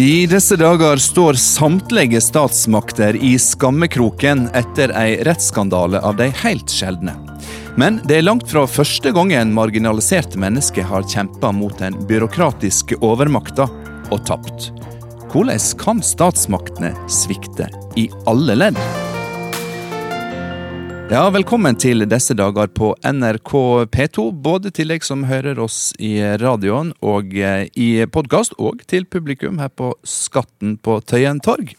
I disse dager står samtlige statsmakter i skammekroken etter ei rettsskandale av de helt sjeldne. Men det er langt fra første gangen marginaliserte mennesker har kjempa mot den byråkratiske overmakta og tapt. Hvordan kan statsmaktene svikte i alle ledd? Ja, Velkommen til disse dager på NRK P2, både til deg som hører oss i radioen og eh, i podkast, og til publikum her på Skatten på Tøyen torg.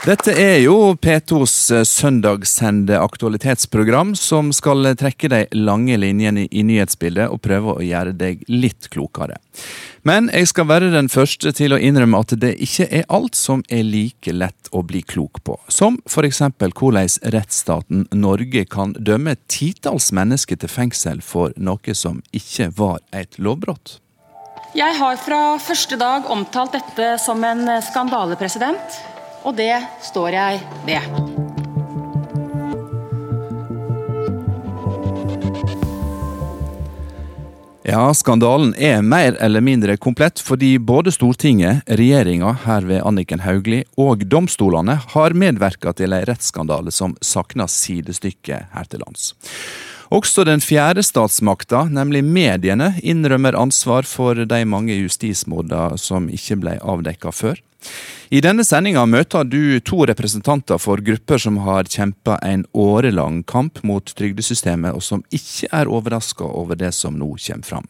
Dette er jo P2s eh, søndagssende aktualitetsprogram som skal trekke de lange linjene i nyhetsbildet og prøve å gjøre deg litt klokere. Men jeg skal være den første til å innrømme at det ikke er alt som er like lett å bli klok på. Som eksempel hvordan rettsstaten Norge kan dømme titalls mennesker til fengsel for noe som ikke var et lovbrudd. Jeg har fra første dag omtalt dette som en skandale, president. Og det står jeg ved. Ja, skandalen er mer eller mindre komplett fordi både Stortinget, regjeringa, her ved Anniken Hauglie, og domstolene har medvirka til en rettsskandale som savner sidestykke her til lands. Også den fjerde statsmakta, nemlig mediene, innrømmer ansvar for de mange justismordene som ikke ble avdekka før. I denne sendinga møter du to representanter for grupper som har kjempa en årelang kamp mot trygdesystemet, og som ikke er overraska over det som nå kommer fram.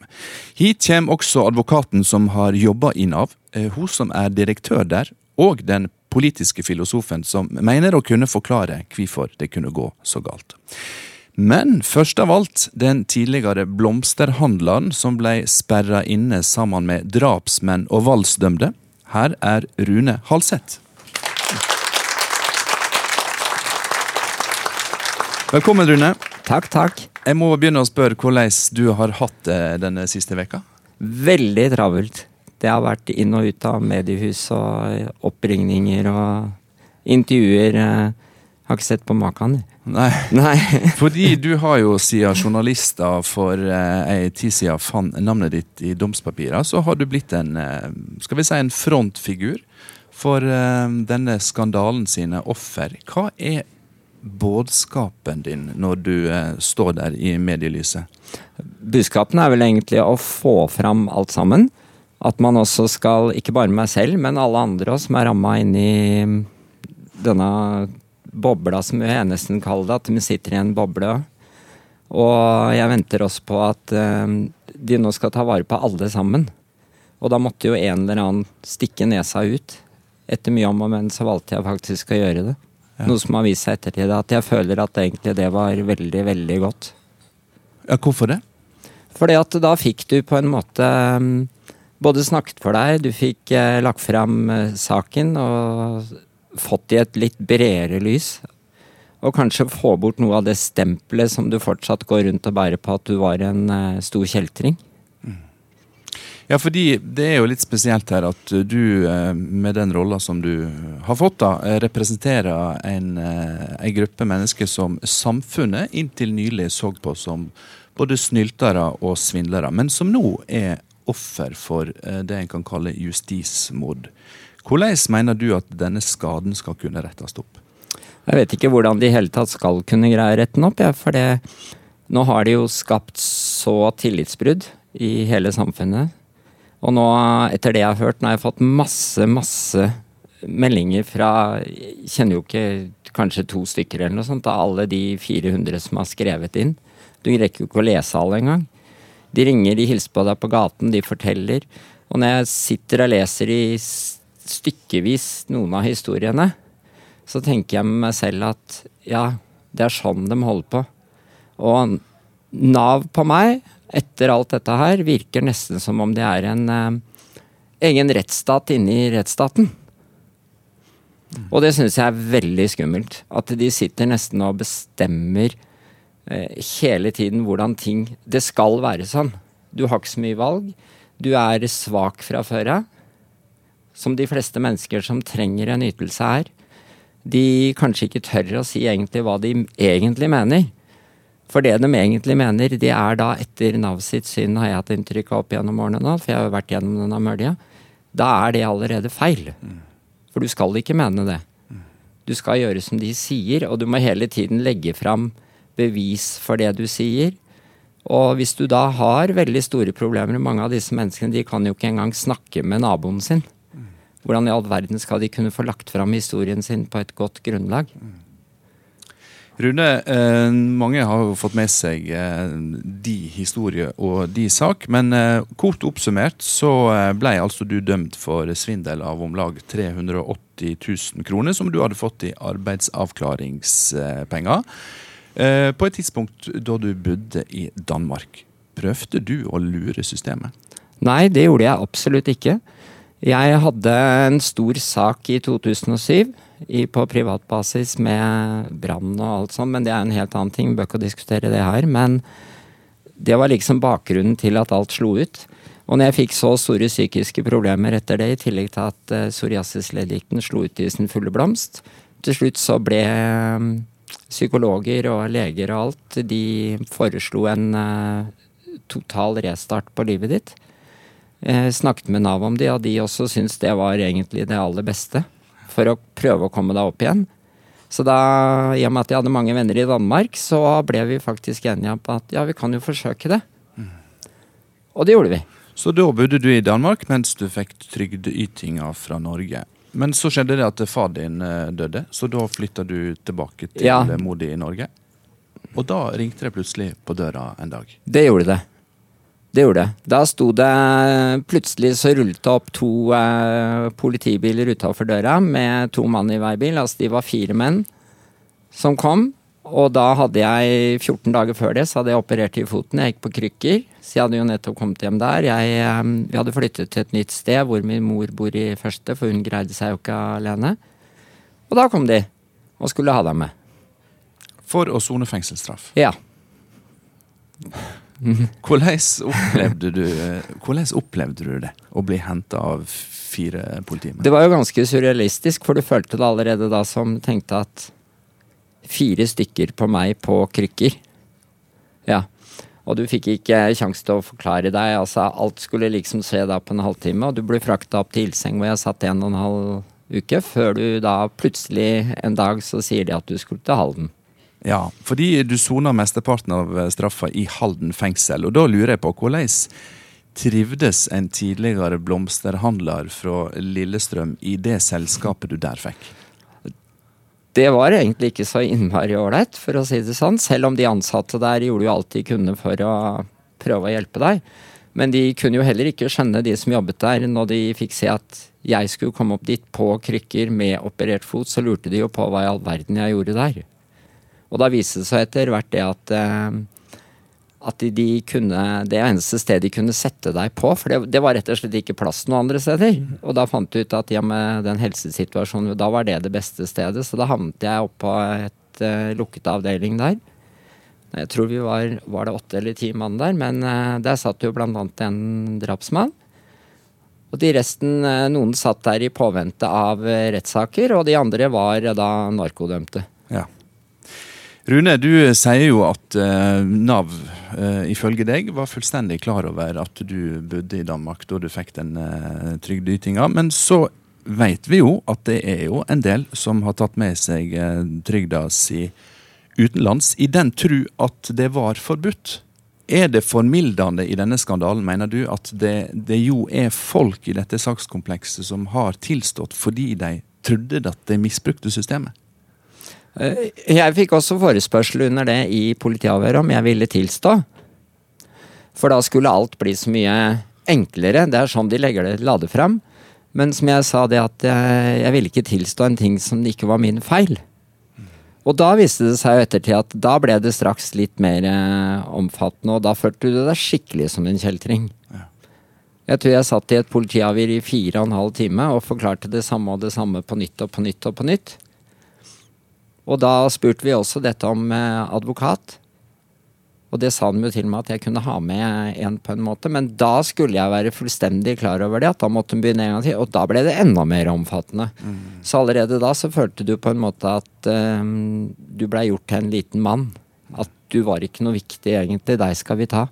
Hit kommer også advokaten som har jobba i Nav, eh, hun som er direktør der, og den politiske filosofen som mener å kunne forklare hvorfor det kunne gå så galt. Men først av alt den tidligere blomsterhandleren som ble sperra inne sammen med drapsmenn og voldsdømte, her er Rune Halseth. Velkommen, Rune. Takk, takk. Jeg må begynne å spørre hvordan du har hatt det denne siste veka? Veldig travelt. Det har vært inn og ut av mediehus og oppringninger og intervjuer. Har ikke sett på maken. Nei. Nei. Fordi du har jo, siden journalister for eh, ei tid siden fant navnet ditt i domspapirer, så har du blitt en eh, skal vi si en frontfigur for eh, denne skandalen sine offer. Hva er budskapen din når du eh, står der i medielyset? Budskapen er vel egentlig å få fram alt sammen. At man også skal, ikke bare meg selv, men alle andre som er ramma inn i denne bobla, som vi nesten kaller det. At vi sitter i en boble. Og jeg venter også på at uh, de nå skal ta vare på alle sammen. Og da måtte jo en eller annen stikke nesa ut. Etter mye om og men så valgte jeg faktisk å gjøre det. Ja. Noe som har vist seg ettertid at jeg føler at egentlig det var veldig, veldig godt. Ja, Hvorfor det? Fordi at da fikk du på en måte um, både snakket for deg, du fikk uh, lagt fram saken og fått i et litt bredere lys. Og kanskje få bort noe av det stempelet som du fortsatt går rundt og bærer på at du var en uh, stor kjeltring. Ja, fordi det er jo litt spesielt her at du, uh, med den rolla som du har fått, da, representerer en, en gruppe mennesker som samfunnet inntil nylig så på som både snyltere og svindlere, men som nå er offer for det en kan kalle justismord. Hvordan mener du at denne skaden skal kunne rettes opp? Jeg vet ikke hvordan de i hele tatt skal kunne greie å rette den opp. Ja, for det, nå har de jo skapt så tillitsbrudd i hele samfunnet. Og nå, etter det jeg har hørt, nå har jeg fått masse, masse meldinger fra Jeg kjenner jo ikke kanskje to stykker eller noe sånt av alle de 400 som har skrevet inn. Du rekker jo ikke å lese alle engang. De ringer, de hilser på deg på gaten, de forteller. Og når jeg sitter og leser i stykkevis noen av historiene, så tenker jeg med meg selv at ja, det er sånn de holder på. Og Nav på meg, etter alt dette her, virker nesten som om det er en eh, egen rettsstat inni rettsstaten. Og det syns jeg er veldig skummelt. At de sitter nesten og bestemmer eh, hele tiden hvordan ting Det skal være sånn. Du har ikke så mye valg. Du er svak fra før av som de fleste mennesker som trenger en ytelse er, de kanskje ikke tør å si egentlig hva de egentlig mener. For det de egentlig mener, det er da etter Nav sitt syn, har jeg hatt inntrykk av opp gjennom årene nå, for jeg har jo vært gjennom denne mølja, da er det allerede feil. For du skal ikke mene det. Du skal gjøre som de sier, og du må hele tiden legge fram bevis for det du sier. Og hvis du da har veldig store problemer, mange av disse menneskene de kan jo ikke engang snakke med naboen sin. Hvordan i all verden skal de kunne få lagt fram historien sin på et godt grunnlag? Rune, eh, mange har jo fått med seg eh, de historie og de sak, men eh, kort oppsummert så ble altså du dømt for svindel av om lag 380 000 kroner som du hadde fått i arbeidsavklaringspenger. På et tidspunkt da du bodde i Danmark. Prøvde du å lure systemet? Nei, det gjorde jeg absolutt ikke. Jeg hadde en stor sak i 2007 i, på privatbasis med brann og alt sånt, men det er en helt annen ting. Bør ikke diskutere det her. Men det var liksom bakgrunnen til at alt slo ut. Og når jeg fikk så store psykiske problemer etter det, i tillegg til at uh, psoriasisleddgikten slo ut i sin fulle blomst, til slutt så ble um, psykologer og leger og alt, de foreslo en uh, total restart på livet ditt. Jeg snakket med Nav om det, og de også syntes det var egentlig det aller beste for å prøve å komme deg opp igjen. Så da, i og med at jeg hadde mange venner i Danmark, så ble vi faktisk enige på at ja, vi kan jo forsøke det. Og det gjorde vi. Så da bodde du i Danmark mens du fikk trygdeytinga fra Norge. Men så skjedde det at far din eh, døde, så da flytta du tilbake til Ja. mor di i Norge. Og da ringte det plutselig på døra en dag. Det gjorde det. Det gjorde det. Da sto det Plutselig så rullet det opp to eh, politibiler utafor døra med to mann i hver bil. Altså de var fire menn som kom. Og da hadde jeg 14 dager før det så hadde jeg operert i foten. Jeg gikk på krykker. Så jeg hadde jo nettopp kommet hjem der. Jeg, eh, vi hadde flyttet til et nytt sted hvor min mor bor i første, for hun greide seg jo ikke alene. Og da kom de og skulle ha deg med. For å sone fengselsstraff. Ja. Hvordan opplevde du, hvordan opplevde du det? Å bli henta av fire politimenn? Det var jo ganske surrealistisk, for du følte det allerede da som tenkte at fire stykker på meg på krykker. Ja. Og du fikk ikke sjanse til å forklare deg. altså Alt skulle liksom skje da på en halvtime, og du ble frakta opp til ildseng hvor jeg satt en og en halv uke, før du da plutselig en dag så sier de at du skulle til Halden. Ja, fordi du soner mesteparten av straffa i Halden fengsel. Og da lurer jeg på hvordan trivdes en tidligere blomsterhandler fra Lillestrøm i det selskapet du der fikk? Det var egentlig ikke så innmari ålreit, for å si det sånn. Selv om de ansatte der gjorde jo alt de kunne for å prøve å hjelpe deg. Men de kunne jo heller ikke skjønne, de som jobbet der, når de fikk se at jeg skulle komme opp dit på krykker med operert fot, så lurte de jo på hva i all verden jeg gjorde der. Og da viste det seg etter hvert det at eh, at de, kunne Det eneste stedet de kunne sette deg på, for det, det var rett og slett ikke plass noen andre steder. Og da fant du ut at ja, med den helsesituasjonen, da var det det beste stedet. Så da havnet jeg oppå et uh, lukket avdeling der. Jeg tror vi var, var det åtte eller ti mann der, men uh, der satt jo blant annet en drapsmann. Og de resten, uh, noen satt der i påvente av rettssaker, og de andre var da narkodømte. Ja. Rune, du sier jo at eh, Nav eh, ifølge deg var fullstendig klar over at du bodde i Danmark da du fikk den eh, trygdeytinga. Men så vet vi jo at det er jo en del som har tatt med seg trygda si utenlands i den tru at det var forbudt. Er det formildende i denne skandalen, mener du, at det, det jo er folk i dette sakskomplekset som har tilstått fordi de trodde at de misbrukte systemet? Eh, Jeg fikk også forespørsel under det i politiavhøret om jeg ville tilstå. For da skulle alt bli så mye enklere. Det er sånn de legger det, la det fram. Men som jeg sa, det at jeg, jeg ville ikke tilstå en ting som ikke var min feil. Og da viste det seg jo ettertid at da ble det straks litt mer eh, omfattende, og da følte du deg skikkelig som en kjeltring. Jeg tror jeg satt i et politiavhør i fire og en halv time og forklarte det samme og det samme på nytt og på nytt og på nytt. Og da spurte vi også dette om eh, advokat. Og det sa de jo til meg at jeg kunne ha med en på en måte, men da skulle jeg være fullstendig klar over det, at da måtte hun begynne en gang til, og da ble det enda mer omfattende. Så allerede da så følte du på en måte at um, du blei gjort til en liten mann At du var ikke noe viktig, egentlig. Deg skal vi ta.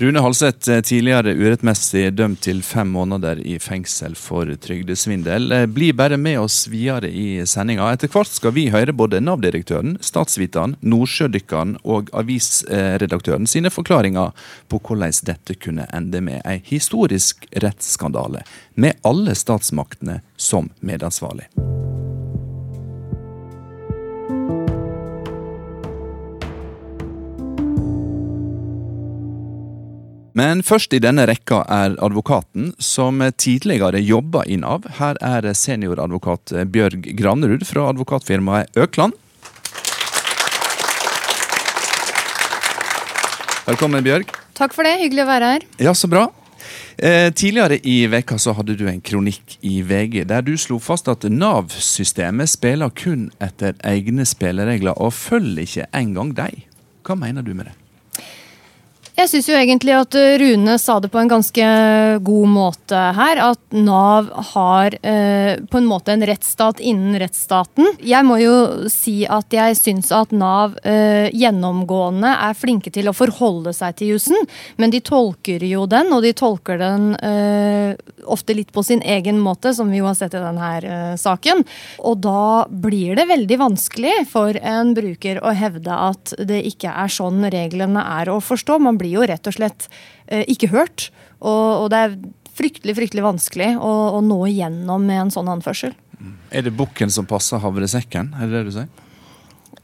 Rune Halseth, eh, tidligere urettmessig dømt til fem måneder i fengsel for trygdesvindel. Eh, bli bare med oss videre i sendinga. Etter hvert skal vi høre både Nav-direktøren, statsviteren, nordsjødykkeren og avisredaktøren sine forklaringer på hvordan dette kunne ende med ei historisk rettsskandale, med alle statsmaktene som medansvarlig. Men først i denne rekka er advokaten som tidligere jobba i Nav. Her er senioradvokat Bjørg Granerud fra advokatfirmaet Økland. Velkommen, Bjørg. Takk for det. Hyggelig å være her. Ja, så bra. Eh, tidligere i veka så hadde du en kronikk i VG der du slo fast at Nav-systemet spiller kun etter egne spilleregler og følger ikke engang deg. Hva mener du med det? Jeg syns jo egentlig at eh, Rune sa det på en ganske god måte her. At Nav har eh, på en måte en rettsstat innen rettsstaten. Jeg må jo si at jeg syns at Nav eh, gjennomgående er flinke til å forholde seg til jussen. Men de tolker jo den, og de tolker den eh, ofte litt på sin egen måte, som vi jo har sett i denne eh, saken. Og da blir det veldig vanskelig for en bruker å hevde at det ikke er sånn reglene er å forstå. Man blir blir jo rett og slett eh, ikke hørt. Og, og, det er fryktelig fryktelig vanskelig å, å, nå igjennom med en sånn anførsel. Mm. Er det bukken som passer havresekken? Er det det du sier?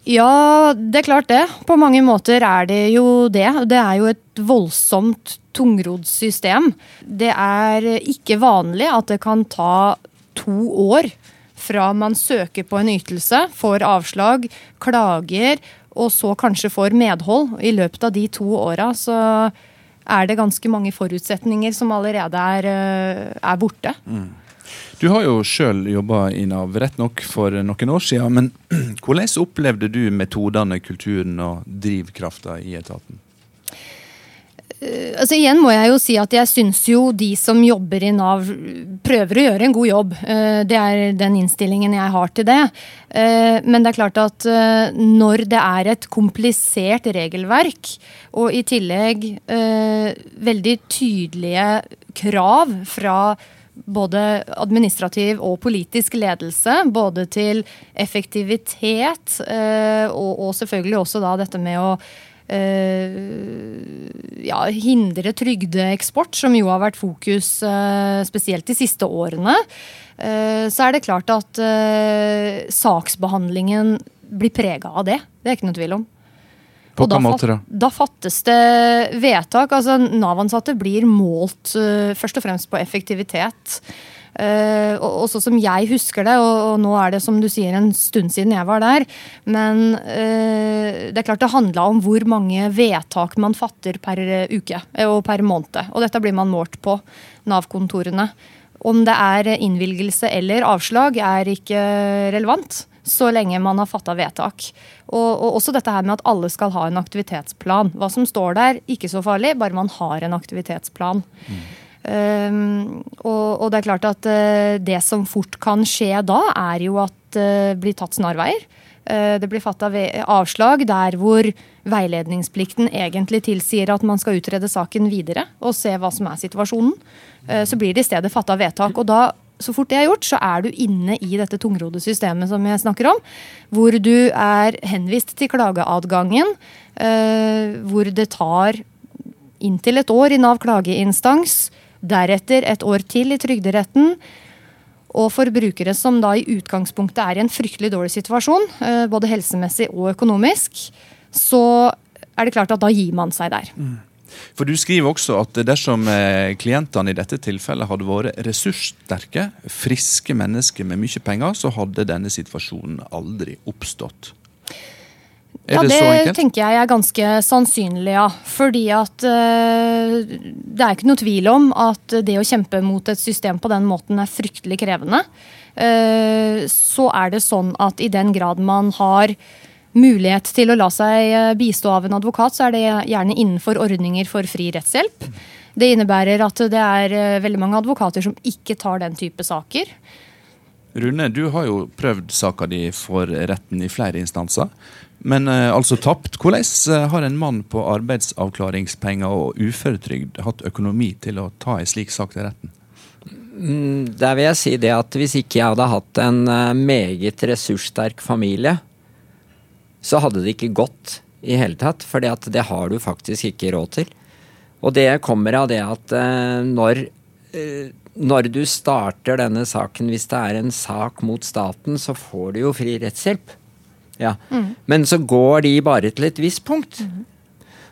Ja, det er klart det. På mange måter er det jo det. Det er jo et voldsomt tungrodd system. Det er ikke vanlig at det kan ta to år fra man søker på en ytelse, får avslag, klager og så kanskje får medhold i løpet av de to åra, så er det ganske mange forutsetninger som allerede er, eh, er borte. Mm. Du har jo sjøl jobba i Nav, rett nok for noen år siden. Men hvordan opplevde du metodene, kulturen og drivkrafta i etaten? Eh, altså igjen må jeg jo si at jeg syns jo de som jobber i Nav prøver å gjøre en god jobb. Eh, det er den innstillingen jeg har til det. Eh, men det er klart at når det er et komplisert regelverk, og i tillegg veldig tydelige krav fra både administrativ og politisk ledelse. Både til effektivitet og, selvfølgelig også dette med å ja, hindre trygdeeksport, som jo har vært fokus eh, spesielt de siste årene, eh, så er det klart at saksbehandlingen blir prega av det. Det er ikke noe tvil om. På hvilken måte da? Da fattes det vedtak. altså Nav-ansatte blir målt først og fremst på effektivitet. Uh, og sånn som jeg husker det, og, og, nå er det som du sier en stund siden jeg var der, men uh, det er klart det handla om hvor mange vedtak man fatter per uke eh, og per måned. Og dette blir man målt på Nav-kontorene. Om det er innvilgelse eller avslag er ikke relevant så lenge man har fatta vedtak. Og, og, også dette her med at alle skal ha en aktivitetsplan. Hva som står der, ikke så farlig, bare man har en aktivitetsplan. Mm. Um, og, og, det er klart at uh, det som fort kan skje da, er jo at det uh, blir tatt snarveier. Uh, det blir fatta avslag der hvor veiledningsplikten egentlig tilsier at man skal utrede saken videre og se hva som er situasjonen. Uh, så blir det i stedet fatta vedtak. Og da, så fort det er gjort, så er du inne i dette tungrodde systemet som jeg snakker om. Hvor du er henvist til klageadgangen. Hvor det tar inntil et år i Nav klageinstans Deretter et år til i Trygderetten. Og for brukere som da i utgangspunktet er i en fryktelig dårlig situasjon, eh, både helsemessig og økonomisk, så er det klart at da gir man seg der. Mm. For Du skriver også at dersom eh, klientene i dette tilfellet hadde vært ressurssterke, friske mennesker med mye penger, så hadde denne situasjonen aldri oppstått. Ja, det, det tenker jeg er ganske sannsynlig, ja. Fordi at uh, det er ikke noe tvil om at det å kjempe mot et system på den måten er fryktelig krevende. Uh, så er det sånn at i den grad man har mulighet til å la seg eh, bistå av en advokat, så er det gjerne innenfor ordninger for fri rettshjelp. Det innebærer at det er veldig mange advokater som ikke tar den type saker. Rune, du har jo prøvd saka di for retten i flere instanser. Men uh, altså tapt. Hvordan uh, har en mann på arbeidsavklaringspenger og uføretrygd hatt økonomi til å ta en slik sak til retten? Mm, der vil jeg si det at hvis ikke jeg hadde hatt en uh, meget ressurssterk familie, så hadde det ikke gått i hele tatt. For det har du faktisk ikke råd til. Og det kommer av det at når når du starter denne saken, hvis det er en sak mot staten, så får du jo fri rettshjelp. Ja. Mm. Men så går de bare til et visst punkt. Mm.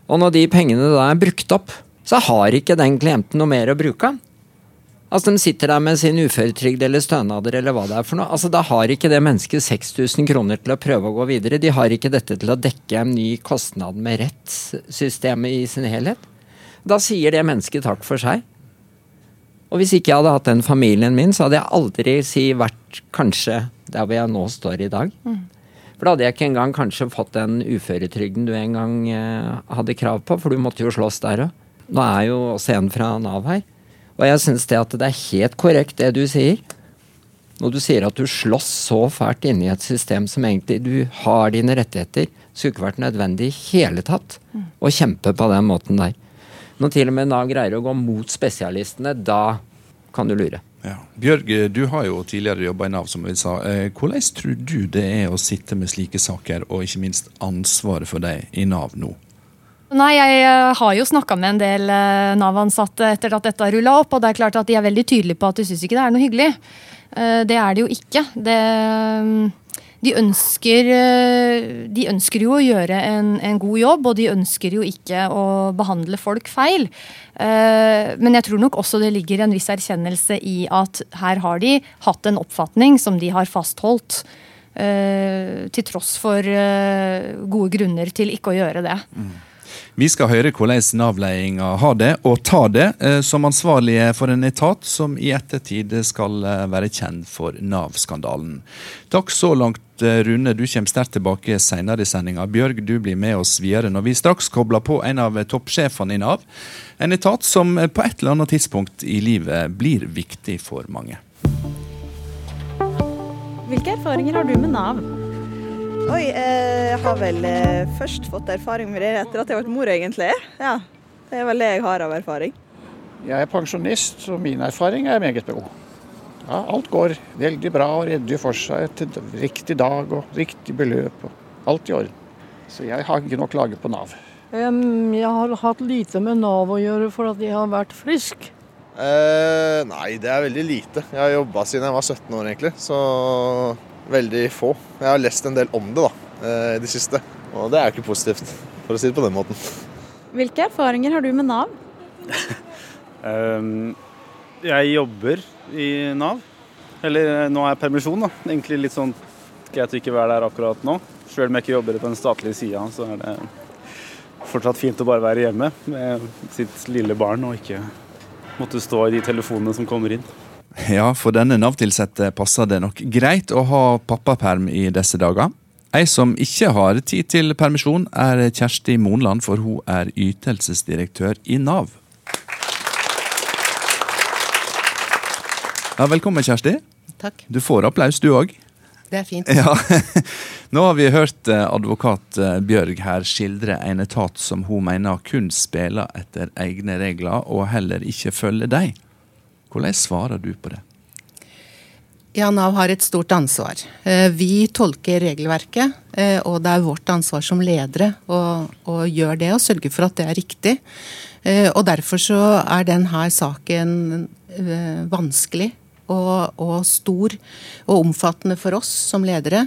Og når de pengene da er brukt opp, så har ikke den klienten noe mer å bruke. Altså De sitter der med sin uføretrygd eller stønader eller hva det er for noe. Altså Da har ikke det mennesket 6000 kroner til å prøve å gå videre. De har ikke dette til å dekke en ny kostnad med rettssystemet i sin helhet. Da sier det mennesket takk for seg. Og hvis ikke jeg hadde hatt den familien min, så hadde jeg aldri si vært kanskje der hvor jeg nå står i dag. Mm. For da hadde jeg ikke engang kanskje fått den uføretrygden du en gang eh, hadde krav på, for du måtte jo slåss der òg. Nå er jo også en fra Nav her. Og jeg syns det at det er helt korrekt det du sier. Når du sier at du slåss så fælt inni et system som egentlig du har dine rettigheter, skulle ikke vært nødvendig i hele tatt å kjempe på den måten der. Når til og med Nav greier å gå mot spesialistene, da kan du lure. Ja. Bjørg, du har jo tidligere jobba i Nav, som vi sa. Eh, hvordan tror du det er å sitte med slike saker, og ikke minst ansvaret for deg i Nav nå? Nei, Jeg eh, har jo snakka med en del eh, Nav-ansatte etter at dette rulla opp, og det er klart at de er veldig tydelige på at de syns ikke det er noe hyggelig. Det er det jo ikke. Det de ønsker, de ønsker, jo å gjøre en, en, god jobb, og de ønsker jo ikke å behandle folk feil. Eh, men jeg tror nok også det ligger en viss erkjennelse i at her har de hatt en oppfatning som de har fastholdt. Eh, til tross for gode grunner til ikke å gjøre det. Mm. Vi skal høre hvordan Nav-ledelsen har det, og tar det, eh, som ansvarlige for en etat som i ettertid skal eh, være kjent for Nav-skandalen. Takk så langt, eh, Rune. Du kommer sterkt tilbake senere i sendinga. Bjørg, du blir med oss videre når vi straks kobler på en av toppsjefene i Nav. En etat som på et eller annet tidspunkt i livet blir viktig for mange. Hvilke erfaringer har du med Nav? Oi, eh, jeg har vel eh, først fått erfaring med det etter at jeg ble mor, egentlig. Ja, Det er vel det jeg har av erfaring. Jeg er pensjonist, så min erfaring er meget god. Ja, alt går veldig bra og redder for seg til riktig dag og riktig beløp. og Alt i orden. Så jeg har ikke noe å klage på Nav. jeg har hatt lite med Nav å gjøre for at jeg har vært frisk. Uh, nei, det er veldig lite. Jeg har jobba siden jeg var 17 år, egentlig. Så veldig få. Jeg har lest en del om det da, eh, i det siste, og det er jo ikke positivt, for å si det på den måten. Hvilke erfaringer har du med Nav? um, jeg jobber i Nav. Eller eh, nå er jeg permisjon, da. Egentlig litt sånn greit å ikke være der akkurat nå. Selv om jeg ikke jobber på den statlige sida, så er det fortsatt fint å bare være hjemme med sitt lille barn og ikke måtte stå i de telefonene som kommer inn. Ja, for denne Nav-tilsatte passer det nok greit å ha pappaperm i disse dager. Ei som ikke har tid til permisjon, er Kjersti Monland, for hun er ytelsesdirektør i Nav. Ja, velkommen, Kjersti. Takk. Du får applaus, du òg. Det er fint. Ja. Nå har vi hørt eh, advokat eh, Bjørg her skildre en etat som hun mener kun spiller etter egne regler, og heller ikke følger dem. Hvordan svarer du på det? Ja, Nav har et stort ansvar. Eh, vi tolker regelverket, og det er vårt ansvar som ledere å, å gjøre det og sørge for at det er riktig. Og Derfor så er denne saken vanskelig og, og stor og omfattende for oss som ledere.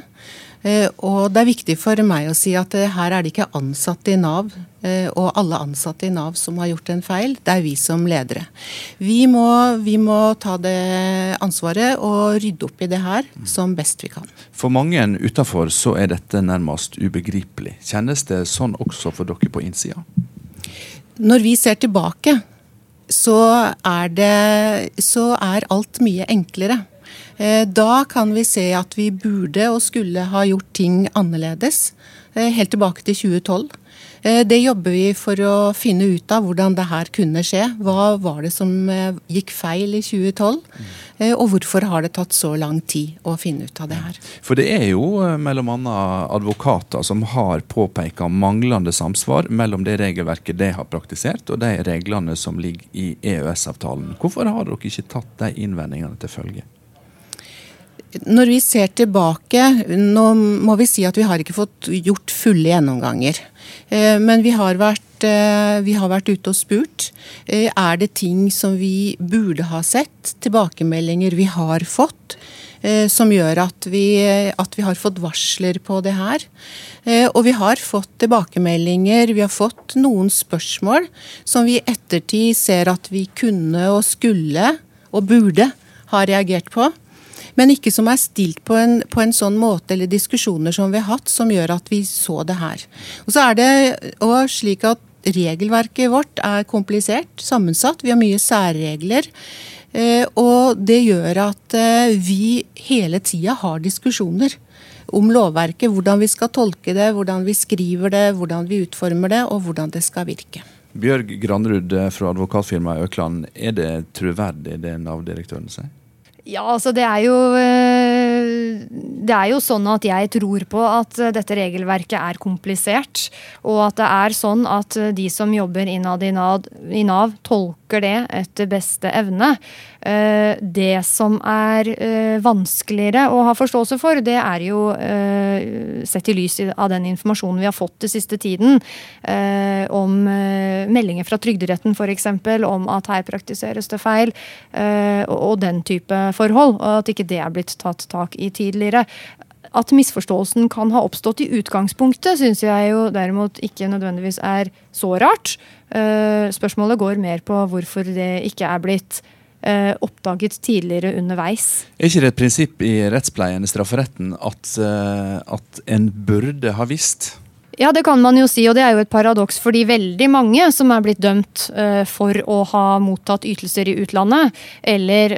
Eh, og det er viktig for meg å si at eh, her er det ikke ansatte i Nav eh, og alle ansatte i Nav som har gjort en feil, det er vi som ledere. Vi må, vi må ta det ansvaret og rydde opp i det her som best vi kan. For mange utafor så er dette nærmest ubegripelig. Kjennes det sånn også for dere på innsida? Når vi ser tilbake, så er, det, så er alt mye enklere. Eh, da kan vi se at vi burde og skulle ha gjort ting annerledes. Eh, helt tilbake til 2012. Eh, det jobber vi for å finne ut av hvordan det her kunne skje. Hva var det som gikk feil i 2012? Og hvorfor har det tatt så lang tid å finne ut av det her? For det er jo bl.a. advokater som har påpeka manglende samsvar mellom det regelverket de har praktisert og de reglene som ligger i EØS-avtalen. Hvorfor har dere ikke tatt de innvendingene til følge? Når vi ser tilbake, nå må vi si at vi har ikke fått gjort fulle gjennomganger. Eh, men vi har vært, eh, vi har vært ute og spurt. Eh, er det ting som vi burde ha sett? Tilbakemeldinger vi har fått? Som gjør at vi, at vi har fått varsler på det her. Og vi har fått tilbakemeldinger, vi har fått noen spørsmål som vi i ettertid ser at vi kunne og skulle og burde ha reagert på men ikke som er stilt på en, på en, sånn måte, eller diskusjoner som vi har hatt, som gjør at vi så det her. Og så er det også slik at regelverket vårt er komplisert, sammensatt. Vi har mye særregler. Eh, og det gjør at eh, vi hele tida har diskusjoner om lovverket. Hvordan vi skal tolke det, hvordan vi skriver det, hvordan vi utformer det, og hvordan det skal virke. Bjørg Granrud fra advokatfirmaet Økland, er det troverdig det Nav-direktøren sier? Ja, altså det er jo eh, Det er jo sånn at jeg tror på at dette regelverket er komplisert. Og at det er sånn at de som jobber innad i NAV, NAV tolker det etter beste evne. Eh, det som er eh, vanskeligere å ha forståelse for, det er jo sett i lys av den informasjonen vi har fått den siste tiden. Om meldinger fra Trygderetten f.eks. om at her praktiseres det feil. Og den type forhold, og at ikke det er blitt tatt tak i tidligere. At misforståelsen kan ha oppstått i utgangspunktet, syns jeg jo derimot ikke nødvendigvis er så rart. Eh, spørsmålet går mer på hvorfor det ikke er blitt eh, oppdaget tidligere underveis. Er ikke det et prinsipp i rettspleien i strafferetten at, eh, at en burde ha visst? Ja, det kan man jo si, og det er jo et paradoks fordi veldig mange som er blitt dømt for å ha mottatt ytelser i utlandet, eller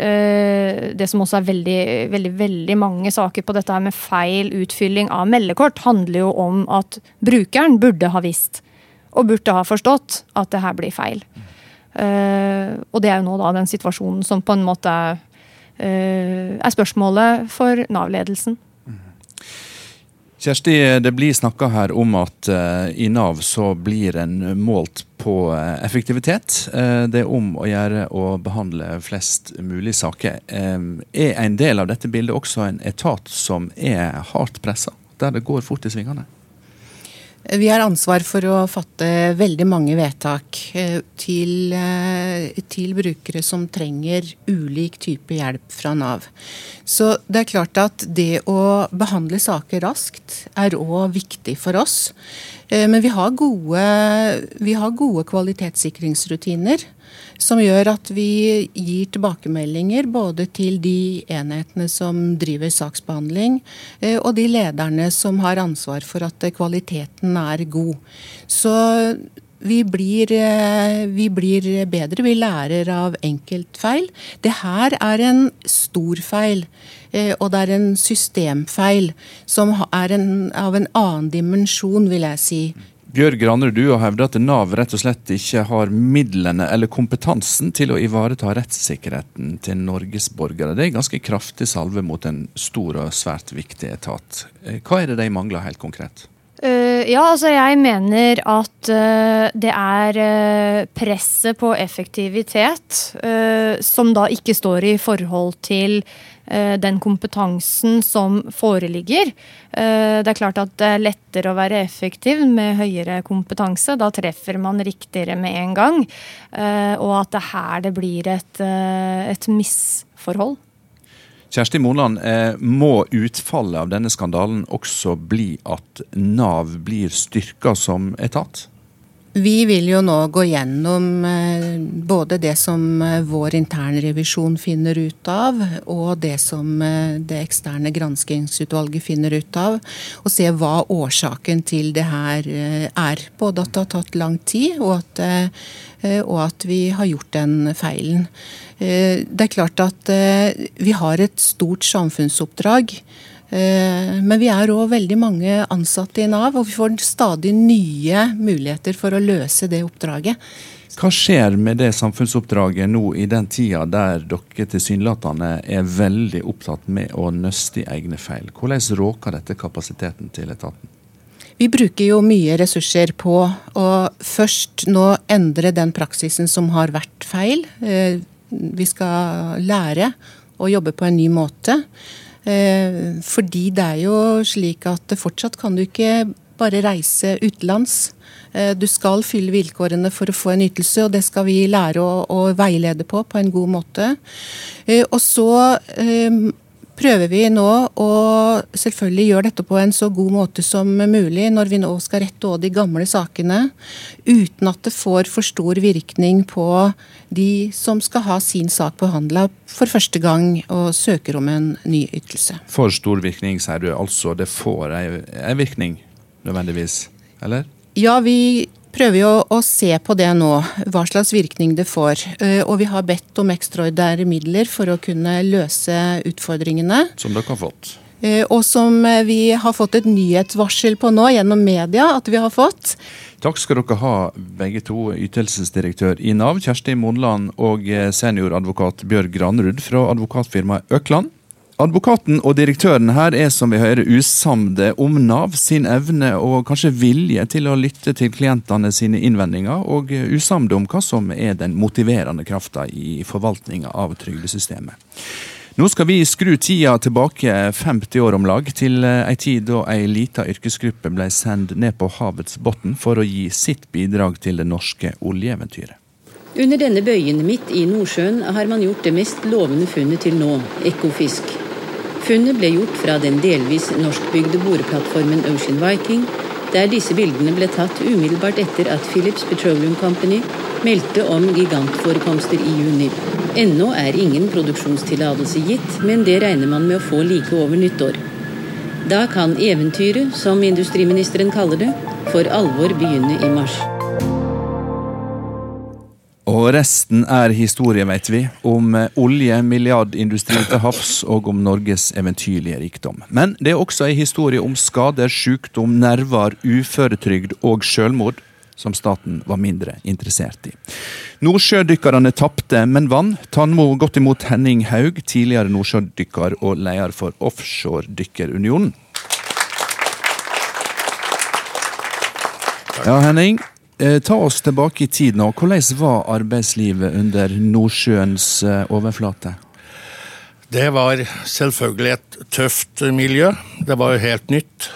det som også er veldig, veldig, veldig mange saker på dette her med feil utfylling av meldekort, handler jo om at brukeren burde ha visst, og burde ha forstått, at det her blir feil. Uh, og det er jo nå da den situasjonen som på en måte er spørsmålet for Nav-ledelsen. Kjersti, det blir snakka her om at uh, i Nav så blir en målt på uh, effektivitet. Uh, det er om å gjøre å behandle flest mulig saker. er en del av dette bildet også en etat som er hardt pressa, der det går fort i svingene? Vi har ansvar for å fatte veldig mange vedtak eh, til, eh, til, brukere som trenger ulik type hjelp fra Nav. Så det er klart at det å behandle saker raskt er òg viktig for oss. Eh, men vi har gode, vi har gode kvalitetssikringsrutiner som gjør at vi gir tilbakemeldinger både til de enhetene som driver saksbehandling, eh, og de lederne som har ansvar for at kvaliteten er god. Så vi blir, eh, vi blir bedre, vi lærer av enkeltfeil. Det her er en stor feil, eh, og det er en systemfeil som er en, av en annen dimensjon, vil jeg si. Bjørg Granerud, du har hevda at Nav rett og slett ikke har midlene eller kompetansen til å ivareta rettssikkerheten til Norges borgere. Det er ganske kraftig salve mot en stor og svært viktig etat. Eh, hva er det de mangler helt konkret? Uh, ja, altså jeg mener at uh, det er uh, presset på effektivitet som da ikke står i forhold til den kompetansen som foreligger. Det er klart at det er lettere å være effektiv med høyere kompetanse. Da treffer man riktigere med en gang. Og at det er her det blir et, et misforhold. Kjersti Moland, eh, må utfallet av denne skandalen også bli at Nav blir styrka som etat? Vi vil jo nå gå gjennom eh, både det som eh, vår internrevisjon finner ut av, og det som det eksterne granskingsutvalget finner ut av, og se hva årsaken til det her er. Både at det har tatt lang tid, og at, og at vi har gjort den feilen. Eh, det er klart at eh, vi har et stort samfunnsoppdrag. Eh, men vi er òg veldig mange ansatte i Nav, og vi får stadig nye muligheter for å løse det oppdraget. Hva skjer med det samfunnsoppdraget nå i den tida der dere tilsynelatende er veldig opptatt med å nøste i egne feil? Hvordan råker dette kapasiteten til etaten? Vi bruker jo mye ressurser på å først nå endre den praksisen som har vært feil. Eh, vi skal lære å jobbe på en ny måte. Eh, fordi det er jo slik at fortsatt kan du ikke bare reise utenlands. Eh, du skal fylle vilkårene for å få en ytelse, og det skal vi lære å, å veilede på på en god måte. Eh, og så prøver vi nå å selvfølgelig gjøre dette på en så god måte som mulig når vi nå skal rette òg de gamle sakene, uten at det får for stor virkning på de som skal ha sin sak behandla for første gang og søker om en ny ytelse. For stor virkning, sier du. Altså det får ei virkning, nødvendigvis? Eller? Ja, vi prøver jo å se på det nå, hva slags virkning det får. Eh, og vi har bedt om ekstraordinære midler for å kunne løse utfordringene. Som dere har fått? Eh, og som vi har fått et nyhetsvarsel på nå gjennom media at vi har fått. Takk skal dere ha, begge to. Ytelsesdirektør i Nav, Kjersti Monland, og eh, senioradvokat Bjørg Granerud fra advokatfirmaet Økland. Advokaten og direktøren her er som vi hører usamde om Nav sin evne og kanskje vilje til å lytte til klientene sine innvendinger, og usamde om hva som er den motiverende krafta i forvaltninga av trygdesystemet. Nå skal vi skru tida tilbake 50 år om lag, til ei tid da ei lita yrkesgruppe ble sendt ned på havets bunn for å gi sitt bidrag til det norske oljeeventyret. Under denne bøyen midt i Nordsjøen har man gjort det mest lovende funnet til nå, Ekofisk. Funnet ble gjort fra den delvis norskbygde boreplattformen Ocean Viking, der disse bildene ble tatt umiddelbart etter at Philips Petroleum Company meldte om gigantforekomster i juni. Ennå er ingen produksjonstillatelse gitt, men det regner man med å få like over nyttår. Da kan eventyret, som industriministeren kaller det, for alvor begynne i mars. Og resten er historie, vet vi. Om eh, olje, milliardindustri til havs og om Norges eventyrlige rikdom. Men det er også ei historie om skader, sykdom, nerver, uføretrygd og sjølmord som staten var mindre interessert i. Nordsjødykkerne tapte, men vann. Tannmo godt imot Henning Haug, tidligere nordsjødykker og leder for Offshoredykkerunionen. Ja, Henning. Eh, ta oss tilbake i tid nå. Hvordan var arbeidslivet under Nordsjøens eh, overflate? Det var selvfølgelig et tøft miljø. Det var jo helt nytt.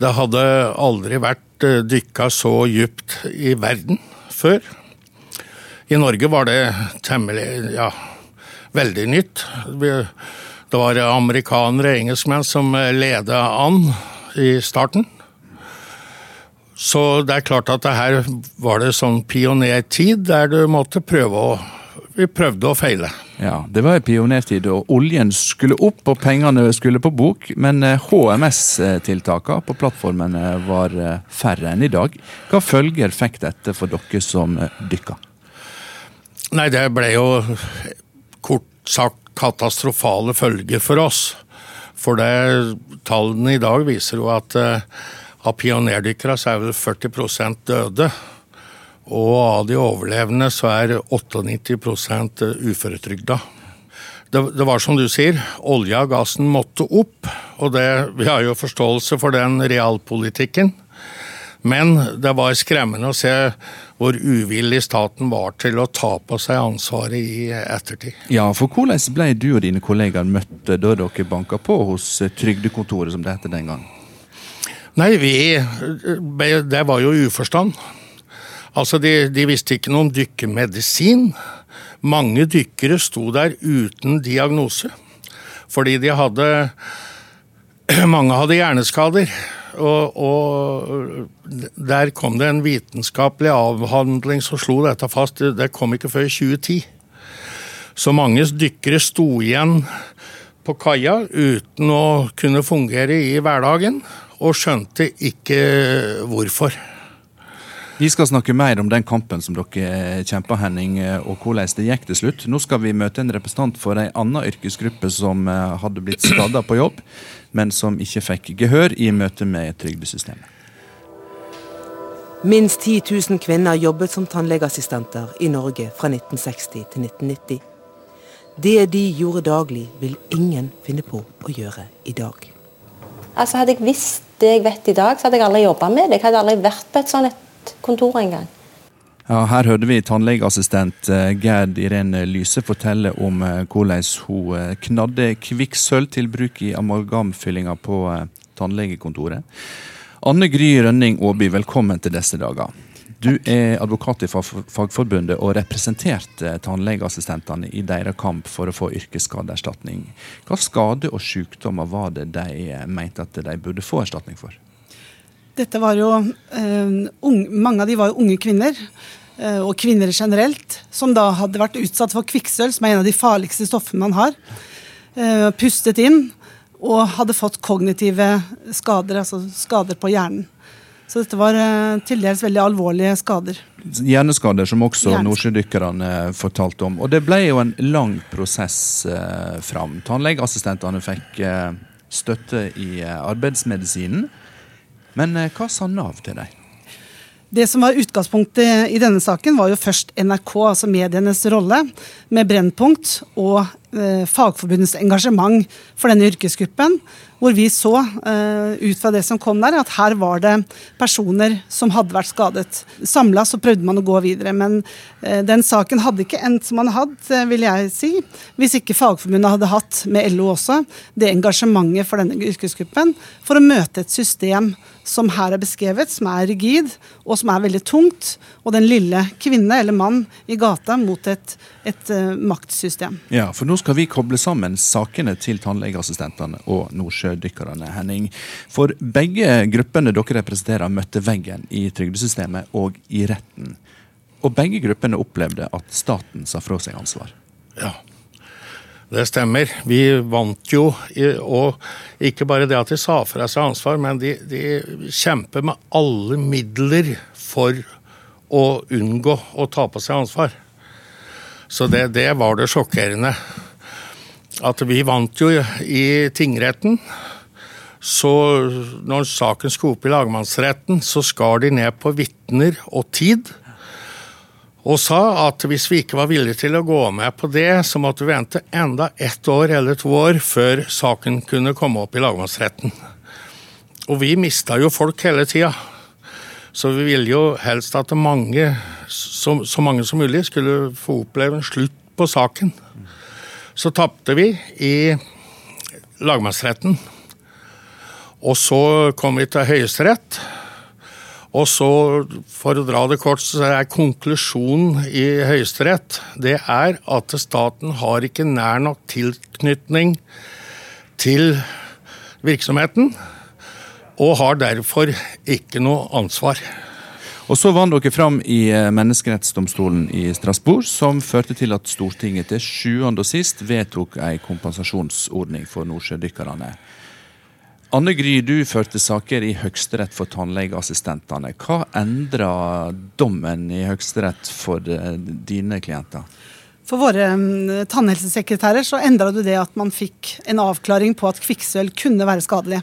Det hadde aldri vært eh, dykka så djupt i verden før. I Norge var det temmelig ja, veldig nytt. Det var amerikanere og engelskmenn som leda an i starten. Så det er klart at det her var det sånn pionertid der du måtte prøve å Vi prøvde og feile. Ja, det var en pionertid, og oljen skulle opp og pengene skulle på bok. Men HMS-tiltakene på plattformene var eh, færre enn i dag. Hva følger fikk dette for dere som eh, dykka? Nei, det ble jo kort sagt katastrofale følger for oss. For det, tallene i dag viser jo at av pionerdykkerne så er vel 40% døde. Og av de overlevende så er 98 uføretrygda. Det, det, var som du sier, olja og gassen måtte opp. Og det, vi har jo forståelse for den realpolitikken. Men det var skremmende å se hvor uvillig staten var til å ta på seg ansvaret i ettertid. Ja, for hvordan ble du og dine kollegaer møtt da dere banka på hos trygdekontoret, som det het den gang? Nei, vi Det var jo uforstand. Altså, de, de visste ikke noe om dykkemedisin. Mange dykkere sto der uten diagnose. Fordi de hadde Mange hadde hjerneskader. Og, og, der kom det en vitenskapelig avhandling som slo dette fast. Det kom ikke før 2010. Så mange dykkere sto igjen på kaia uten å kunne fungere i hverdagen og skjønte ikke hvorfor. Vi skal snakke mer om den kampen som dere kjempa, Henning, og hvordan det gikk til slutt. Nå skal vi møte en representant for ei anna yrkesgruppe som eh, hadde blitt skada på jobb, men som ikke fikk gehør i møte med trygdesystemet. Minst 10 000 kvinner jobbet som tannlegeassistenter i Norge fra 1960 til 1990. Det de gjorde daglig, vil ingen finne på å gjøre i dag. Altså Hadde jeg visst det jeg vet i dag, så hadde jeg aldri jobba med det. Jeg hadde aldri vært på et sånt kontor engang. Ja, her hørte vi tannlegeassistent eh, Gerd Irene Lyse fortelle om eh, hvordan hun eh, knadde kvikksølv til bruk i amalgamfyllinga på tannlegekontoret. Anne Gry Rønning Aaby, velkommen til disse dager. Du er advokat i Fagforbundet og representerte tannlegeassistentene i deres kamp for å få yrkesskadeerstatning. Hva skade og sykdommer var det de mente at de burde få erstatning for? Dette var jo uh, unge, Mange av de var jo unge kvinner, og kvinner generelt, som da hadde vært utsatt for kvikksølv, som er en av de farligste stoffene man har. Pustet inn og hadde fått kognitive skader, altså skader på hjernen. Så dette var til dels veldig alvorlige skader. Hjerneskader, som også nordsjødykkerne fortalte om. Og det ble jo en lang prosess eh, fram. Tannlegeassistentene fikk eh, støtte i eh, arbeidsmedisinen. Men eh, hva sa Nav til deg? Det som var Utgangspunktet i denne saken var jo først NRK, altså medienes rolle, med Brennpunkt og eh, Fagforbundets engasjement for denne yrkesgruppen. Hvor vi så eh, ut fra det som kom der, at her var det personer som hadde vært skadet. Samla så prøvde man å gå videre, men eh, den saken hadde ikke endt som man hadde, eh, vil jeg si, hvis ikke Fagforbundet hadde hatt, med LO også, det engasjementet for denne yrkesgruppen for å møte et system som her er beskrevet, som er rigid og som er veldig tungt. Og den lille kvinne eller mann i gata mot et, et uh, maktsystem. Ja, for nå skal vi koble sammen sakene til tannlegeassistentene og nordsjødykkerne, Henning. For begge gruppene dere representerer, møtte veggen i trygdesystemet og i retten. Og begge gruppene opplevde at staten sa fra seg ansvar. Ja, det stemmer. Vi vant jo, og ikke bare det at de sa fra seg ansvar, men de, de kjemper med alle midler for å unngå å ta på seg ansvar. Så det, det var det sjokkerende. At vi vant jo i tingretten. Så når saken skulle opp i lagmannsretten, så skar de ned på vitner og tid og sa at hvis vi ikke var villige til å gå med på det, så måtte vi vente enda ett år eller to år før saken kunne komme opp i lagmannsretten. Og vi mista jo folk hele tida. Så vi ville jo helst at mange, så, så, mange som mulig skulle få oppleve en slutt på saken. Så tapte vi i lagmannsretten. Og så kom vi til Høyesterett. Og så, for å dra det kort, så er konklusjonen i Høyesterett det er at staten har ikke nær nok tilknytning til virksomheten, og har derfor ikke noe ansvar. Og Så vant dere fram i eh, Menneskerettsdomstolen i Strasbourg, som førte til at Stortinget til sjuende og sist vedtok en kompensasjonsordning for nordsjødykkerne. Anne Gry, du førte saker i Høyesterett for tannlegeassistentene. Hva endra dommen i Høyesterett for eh, dine klienter? For våre mm, tannhelsesekretærer så endra du det at man fikk en avklaring på at kvikksølv kunne være skadelig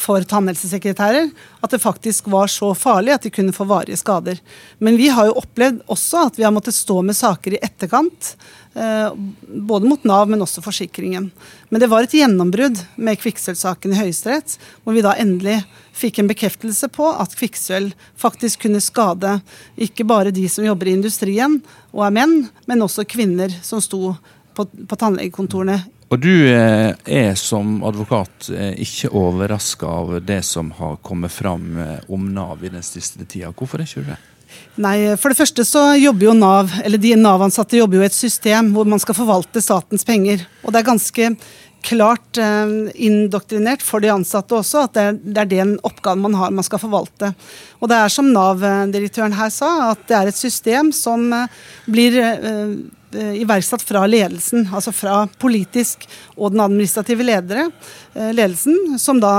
for tannhelsesekretærer. At det faktisk var så farlig at de kunne få varige skader. Men vi har jo opplevd også at vi har måttet stå med saker i etterkant Eh, både mot Nav, men også forsikringen. Men det var et gjennombrudd med kvikksølvsaken i Høyesterett, hvor vi da endelig fikk en bekreftelse på at kvikksølv faktisk kunne skade ikke bare de som jobber i industrien og er menn, men også kvinner som sto på, på tannlegekontorene. Og du eh, er som advokat eh, ikke overraska av det som har kommet fram om Nav i den siste tida. Hvorfor er ikke du det? Nei, For det første så jobber jo Nav, eller de Nav-ansatte jobber jo i et system hvor man skal forvalte statens penger. Og det er ganske klart eh, indoktrinert for de ansatte også, at det er, den oppgaven man har, man skal forvalte. Og det er som Nav-direktøren her sa, at det er et system som eh, blir eh, iverksatt fra ledelsen, altså fra politisk og den administrative ledere, ledelsen, som da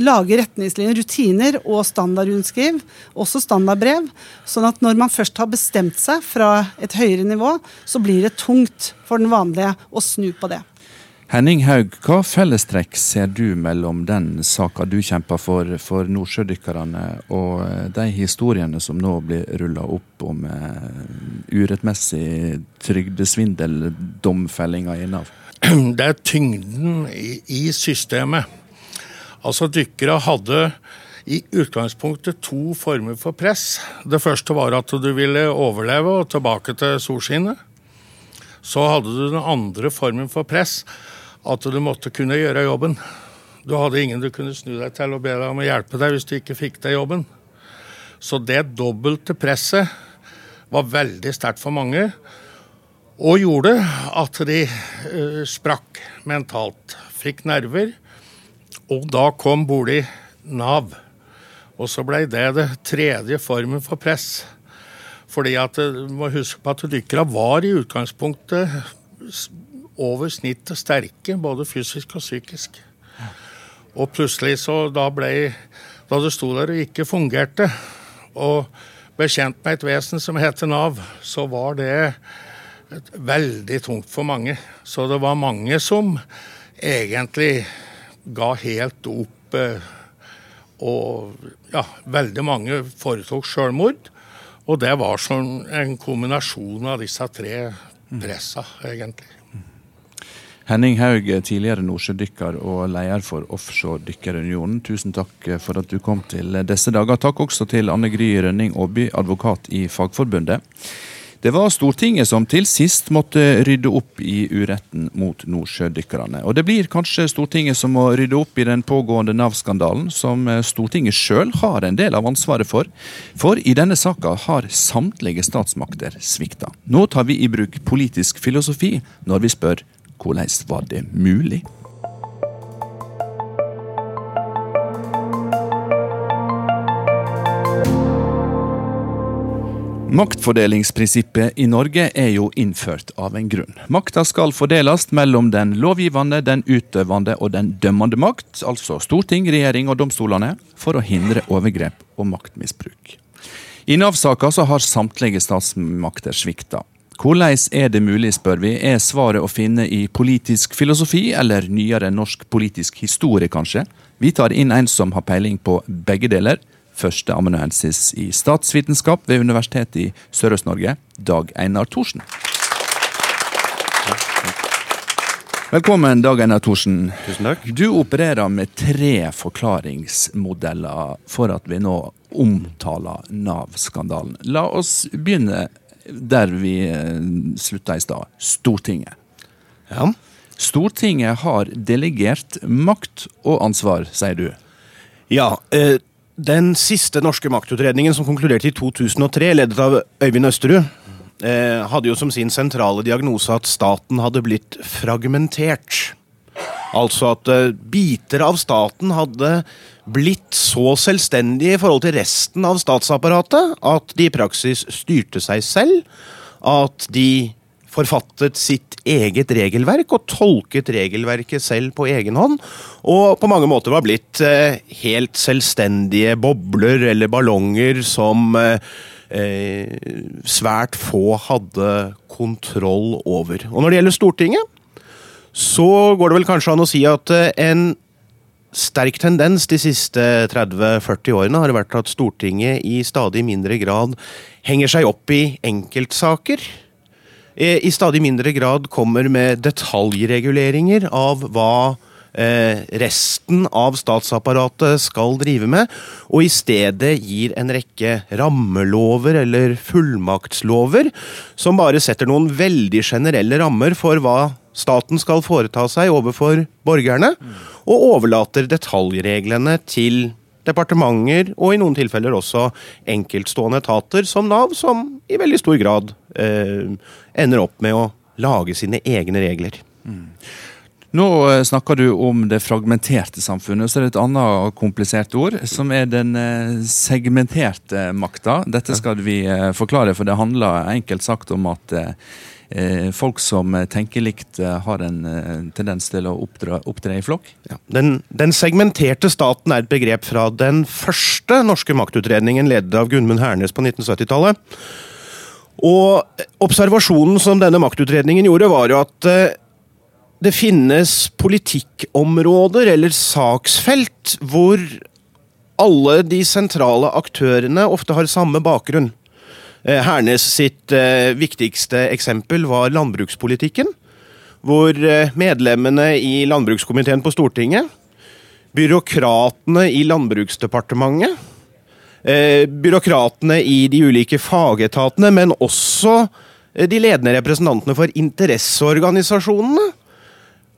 lager retningslinjer, rutiner og standardrundskriv, også standardbrev. Sånn at når man først har bestemt seg fra et høyere nivå, så blir det tungt for den vanlige å snu på det. Henning Haug, hva fellestrekk ser du mellom den saka du kjemper for, for nordsjødykkerne, og eh, de historiene som nå blir rulla opp om uh, urettmessig trygdesvindel, domfellinga i Nav? Det er tyngden i, i systemet. Altså, dykkere hadde i utgangspunktet to former for press. Det første var at du ville overleve og tilbake til solskinnet. Så hadde du den andre formen for press at du måtte kunne gjøre jobben. Du hadde ingen du kunne snu deg til og be deg om å hjelpe deg hvis du ikke fikk deg jobben. Så det dobbelte presset var veldig sterkt for mange, og gjorde at de uh, sprakk mentalt. Fikk nerver. Og da kom bolig Nav. Og så ble det det tredje formen for press. Fordi at eh, du må huske på at dykkere var i utgangspunktet over snittet sterke, både fysisk og psykisk. Og plutselig så da ble Da det sto der og ikke fungerte, og ble kjent med et vesen som heter Nav, så var det veldig tungt for mange. Så det var mange som egentlig ga helt opp. Eh, og ja, veldig mange foretok sjølmord. Og det var sånn en kombinasjon av disse tre pressa, egentlig. Henning Haug, tidligere nordsjødykker og leder for Offshore Dykkerunionen. Tusen takk for at du kom til disse dager. Takk også til Anne Gry Rønning Aaby, advokat i Fagforbundet. Det var Stortinget som til sist måtte rydde opp i uretten mot nordsjødykkerne. Og det blir kanskje Stortinget som må rydde opp i den pågående Nav-skandalen, som Stortinget sjøl har en del av ansvaret for. For i denne saka har samtlige statsmakter svikta. Nå tar vi i bruk politisk filosofi når vi spør hvordan var det mulig? Maktfordelingsprinsippet i Norge er jo innført av en grunn. Makta skal fordeles mellom den lovgivende, den utøvende og den dømmende makt, altså storting, regjering og domstolene, for å hindre overgrep og maktmisbruk. I Nav-saka har samtlige statsmakter svikta. Hvordan er det mulig, spør vi. Er svaret å finne i politisk filosofi, eller nyere norsk politisk historie, kanskje? Vi tar inn en som har peiling på begge deler. Første amanuensis i statsvitenskap ved Universitetet i Sørøst-Norge, Dag Einar Thorsen. Velkommen, Dag Einar Thorsen. Tusen takk. Du opererer med tre forklaringsmodeller for at vi nå omtaler Nav-skandalen. La oss begynne der vi eh, slutta i stad. Stortinget. Ja. Stortinget har delegert makt og ansvar, sier du. Ja. Eh, den siste norske maktutredningen som konkluderte i 2003, ledet av Øyvind Østerud, eh, hadde jo som sin sentrale diagnose at staten hadde blitt fragmentert. Altså at biter av staten hadde blitt så selvstendige i forhold til resten av statsapparatet at de i praksis styrte seg selv. At de forfattet sitt eget regelverk og tolket regelverket selv på egen hånd. Og på mange måter var blitt eh, helt selvstendige bobler eller ballonger som eh, eh svært få hadde kontroll over. Og når det gjelder Stortinget, så går det vel kanskje an å si at en sterk tendens de siste 30-40 årene har vært at Stortinget i stadig mindre grad henger seg opp i enkeltsaker. Eh, I stadig mindre grad kommer med detaljreguleringer av hva eh, resten av statsapparatet skal drive med, og i stedet gir en rekke rammelover eller fullmaktslover som bare setter noen veldig generelle rammer for hva staten skal foreta seg overfor borgerne, og overlater detaljreglene til departementer og i noen tilfeller også enkeltstående etater som Nav, som i veldig stor grad eh, ender opp med å lage sine egne regler. Mm. Nå eh, snakker du om det fragmenterte samfunnet, så er det et annet komplisert ord, som er den eh, segmenterte makta. Dette skal vi eh, forklare, for det handler enkelt sagt om at folk som tenker likt, har en tendens til å oppdra, opptre i flokk. Ja. Den, den, segmenterte staten er et begrep fra den første norske maktutredningen ledet av Gunmund Hernes på 1970-tallet. Og observasjonen som denne maktutredningen gjorde, var jo at det finnes politikkområder eller saksfelt hvor alle de sentrale aktørene ofte har samme bakgrunn. Eh, Hernes sitt eh, viktigste eksempel var landbrukspolitikken. Hvor eh, medlemmene i landbrukskomiteen på Stortinget, byråkratene i Landbruksdepartementet, byråkratene i de ulike fagetatene, men også de ledende representantene for interesseorganisasjonene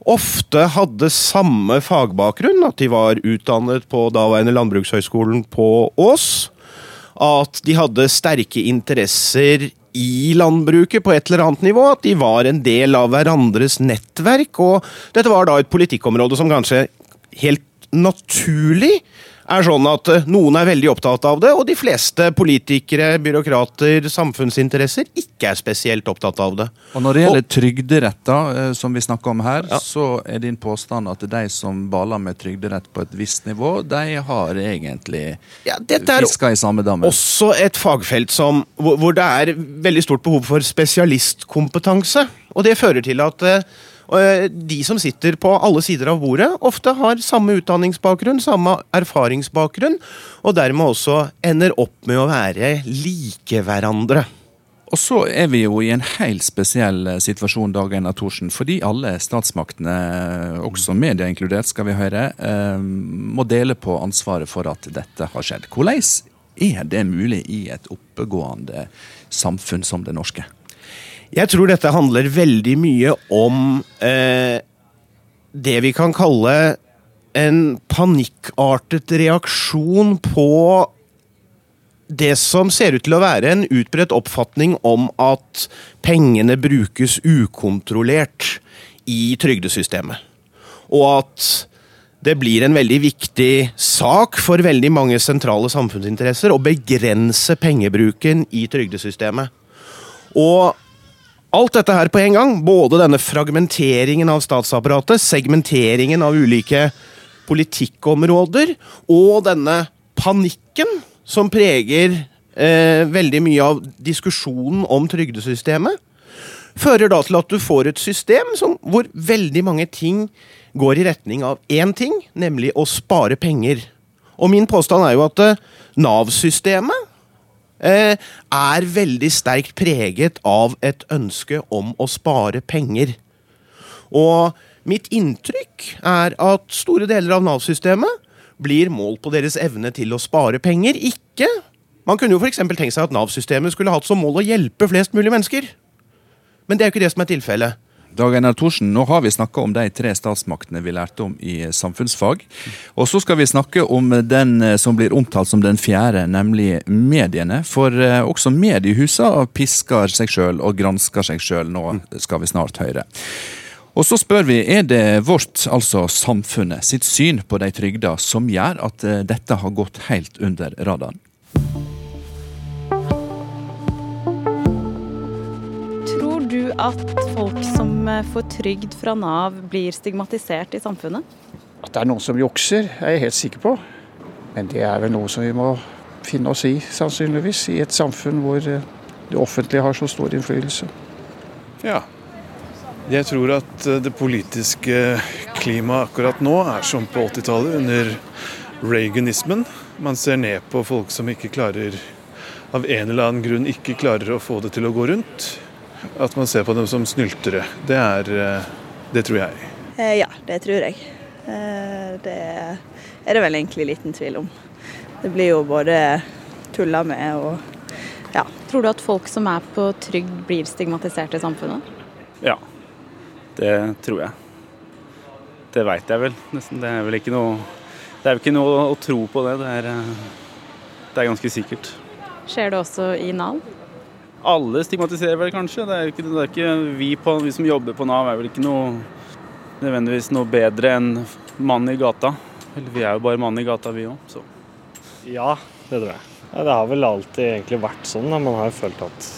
ofte hadde samme fagbakgrunn, at de var utdannet på daværende Landbrukshøgskolen på Ås. At de hadde sterke interesser i landbruket på et eller annet nivå. At de var en del av hverandres nettverk. Og dette var da et politikkområde som kanskje helt naturlig er sånn at eh, noen er veldig opptatt av det, og de fleste politikere, byråkrater, samfunnsinteresser ikke er spesielt opptatt av det. Og Når det gjelder trygderetter, eh, som vi snakker om her, ja. så er din påstand at de som baler med trygderett på et visst nivå, de har egentlig ja, fiska i samme damme. Også et fagfelt som, hvor det er veldig stort behov for spesialistkompetanse. Og det fører til at eh, de som sitter på alle sider av bordet, ofte har samme utdanningsbakgrunn, samme erfaringsbakgrunn, og dermed også ender opp med å være like hverandre. Og så er vi jo i en helt spesiell eh, situasjon, Dag Einar Thorsen, fordi alle statsmaktene, også media inkludert, skal vi høre, eh, må dele på ansvaret for at dette har skjedd. Hvordan er det mulig i et oppegående samfunn som det norske? Jeg tror dette handler veldig mye om eh, det vi kan kalle en panikkartet reaksjon på det som ser ut til å være en utbredt oppfatning om at pengene brukes ukontrollert i trygdesystemet. Og at det blir en veldig viktig sak for veldig mange sentrale samfunnsinteresser å begrense pengebruken i trygdesystemet. Og Alt dette her på en gang, både denne fragmenteringen av statsapparatet, segmenteringen av ulike politikkområder, og denne panikken som preger eh, veldig mye av diskusjonen om trygdesystemet, fører da til at du får et system som, hvor veldig mange ting går i retning av én ting, nemlig å spare penger. Og min påstand er jo at eh, Nav-systemet er veldig sterkt preget av et ønske om å spare penger. Og mitt inntrykk er at store deler av Nav-systemet blir målt på deres evne til å spare penger, ikke Man kunne jo f.eks. tenkt seg at Nav-systemet skulle hatt som mål å hjelpe flest mulig mennesker. Men det er jo ikke det som er tilfellet. Dag Einar Thorsen, nå har vi snakka om de tre statsmaktene vi lærte om i samfunnsfag. Og så skal vi snakke om den eh, som blir omtalt som den fjerde, nemlig mediene. For eh, også mediehusene pisker seg sjøl og gransker seg sjøl. Nå skal vi snart høre. Og så spør vi, er det vårt, altså samfunnet, sitt syn på de trygda som gjør at eh, dette har gått helt under radaren? du at folk som eh, får trygd fra Nav, blir stigmatisert i samfunnet? At det er noen som jukser, er jeg helt sikker på. Men det er vel noe som vi må finne oss i, sannsynligvis, i et samfunn hvor eh, det offentlige har så stor innflytelse. Ja. Jeg tror at eh, det politiske klimaet akkurat nå er som på 80-tallet, under reaganismen. Man ser ned på folk som ikke klarer av en eller annen grunn ikke klarer å få det til å gå rundt. At man ser på dem som snyltere. Det er eh, Det tror jeg. Eh, ja, det tror jeg. Eh, det er det vel egentlig liten tvil om. Det blir jo både tulla med og ja. Tror du at folk som er på trygd blir stigmatisert i samfunnet? Ja, det tror jeg. Det veit jeg vel nesten. Det er vel ikke noe Det er vel ikke noe å tro på det. Det er, det er ganske sikkert. Skjer det også i Nav? Alle stigmatiserer vel kanskje. Det er ikke, det er ikke vi, på, vi, som jobber på Nav er vel ikke noe nødvendigvis noe bedre enn mann i gata. Eller vi er jo bare mann i gata, vi òg, så. Ja, det tror jeg. Ja, det har vel alltid egentlig vært sånn. Da. Man har jo følt at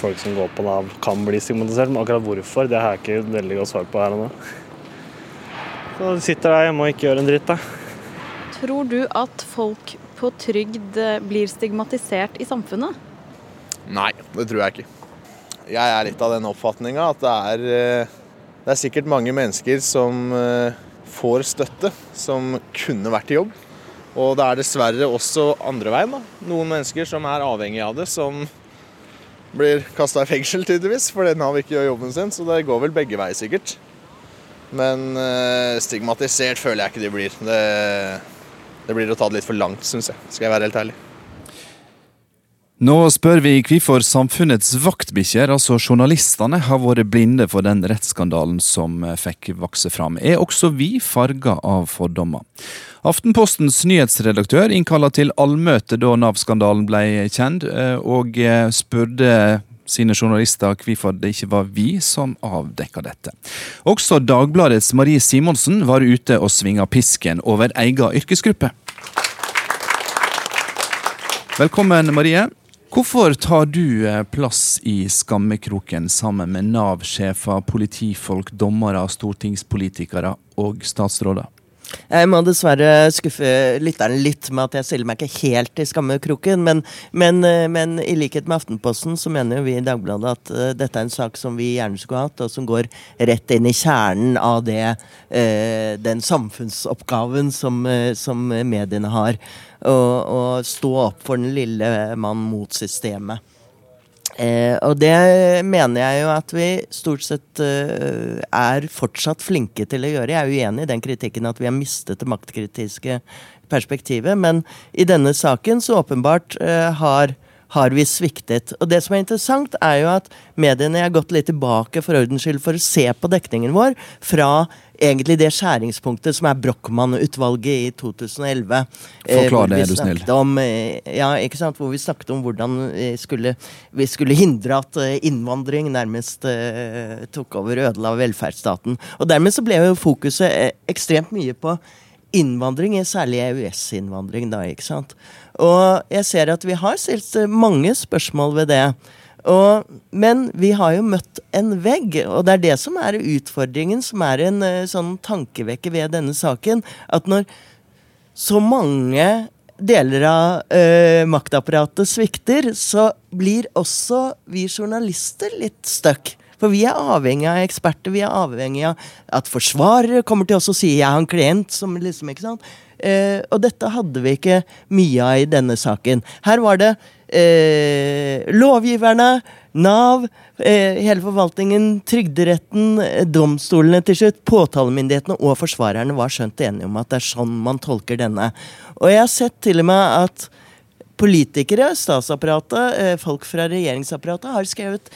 folk som går på Nav kan bli stigmatisert, men akkurat hvorfor, det har jeg ikke veldig godt svar på her og nå. Så du sitter der hjemme og ikke gjør en dritt, da. Tror du at folk på trygd eh, blir stigmatisert i samfunnet? Nei, det tror jeg ikke. Jeg er litt av den oppfatninga at det er, eh, det er sikkert mange mennesker som eh, får støtte, som kunne vært i jobb. Og det er dessverre også andre veien. da. Noen mennesker som er avhengig av det, som blir kasta i fengsel, tydeligvis, fordi Nav ikke gjør jobben sin. Så det går vel begge veier, sikkert. Men eh, stigmatisert føler jeg ikke de blir. Det, det blir å ta det litt for langt, syns jeg. Skal jeg være helt ærlig. Nå spør vi hvorfor samfunnets vaktbikkjer, altså journalistene, har vært blinde for den rettsskandalen som fikk vokse fram. Er også vi farga av fordommer? Aftenpostens nyhetsredaktør innkalla til allmøte da Nav-skandalen ble kjent, eh, og eh, spurte sine journalister hvorfor det ikke var vi som avdekka dette. Også Dagbladets Marie Simonsen var ute og svinga pisken over egen yrkesgruppe. Velkommen, Marie. Hvorfor tar du eh, plass i skammekroken sammen med Nav-sjefer, politifolk, dommere, stortingspolitikere og statsråder? Jeg må dessverre skuffe lytteren litt med at jeg stiller meg ikke helt i skammekroken. Men, men, eh, men, i likhet med Aftenposten så mener vi i Dagbladet at uh, dette er en sak som vi gjerne skulle hatt, og som går rett inn i kjernen av det, uh, den samfunnsoppgaven som, uh, som mediene har. Å stå opp for den lille mann mot systemet. Eh, og det mener jeg jo at vi stort sett eh, er fortsatt flinke til å gjøre. Jeg er uenig i den kritikken at vi har mistet det maktkritiske perspektivet, men i denne saken så åpenbart eh, har har vi sviktet. Og det som er interessant, er jo at mediene har gått litt tilbake for ordens skyld for å se på dekningen vår fra egentlig det skjæringspunktet som er Brochmann-utvalget i 2011. Eh, Forklar det, er du snill. Om, eh, ja, ikke sant, Hvor vi snakket om hvordan vi skulle, vi skulle hindre at eh, innvandring nærmest uh, tok over og ødela velferdsstaten. Og dermed så ble jo fokuset ekstremt mye på innvandring, særlig EØS-innvandring. da, ikke sant? Og jeg ser at vi har stilt mange spørsmål ved det. Og, men vi har jo møtt en vegg, og det er det som er utfordringen, som er en uh, sånn tankevekker ved denne saken. At når så mange deler av uh, maktapparatet svikter, så blir også vi journalister litt stuck. For vi er avhengig av eksperter, vi er avhengig av at forsvarere kommer til oss og sier 'jeg har en klient', som liksom, ikke sant. Uh, og dette hadde vi ikke mye av i denne saken. Her var det eh, lovgiverne, Nav, eh, hele forvaltningen, Trygderetten, eh, domstolene til slutt, påtalemyndighetene og forsvarerne var skjønt enige om at det er sånn man tolker denne. Og jeg har sett til og med at politikere, statsapparatet, eh, folk fra regjeringsapparatet har skrevet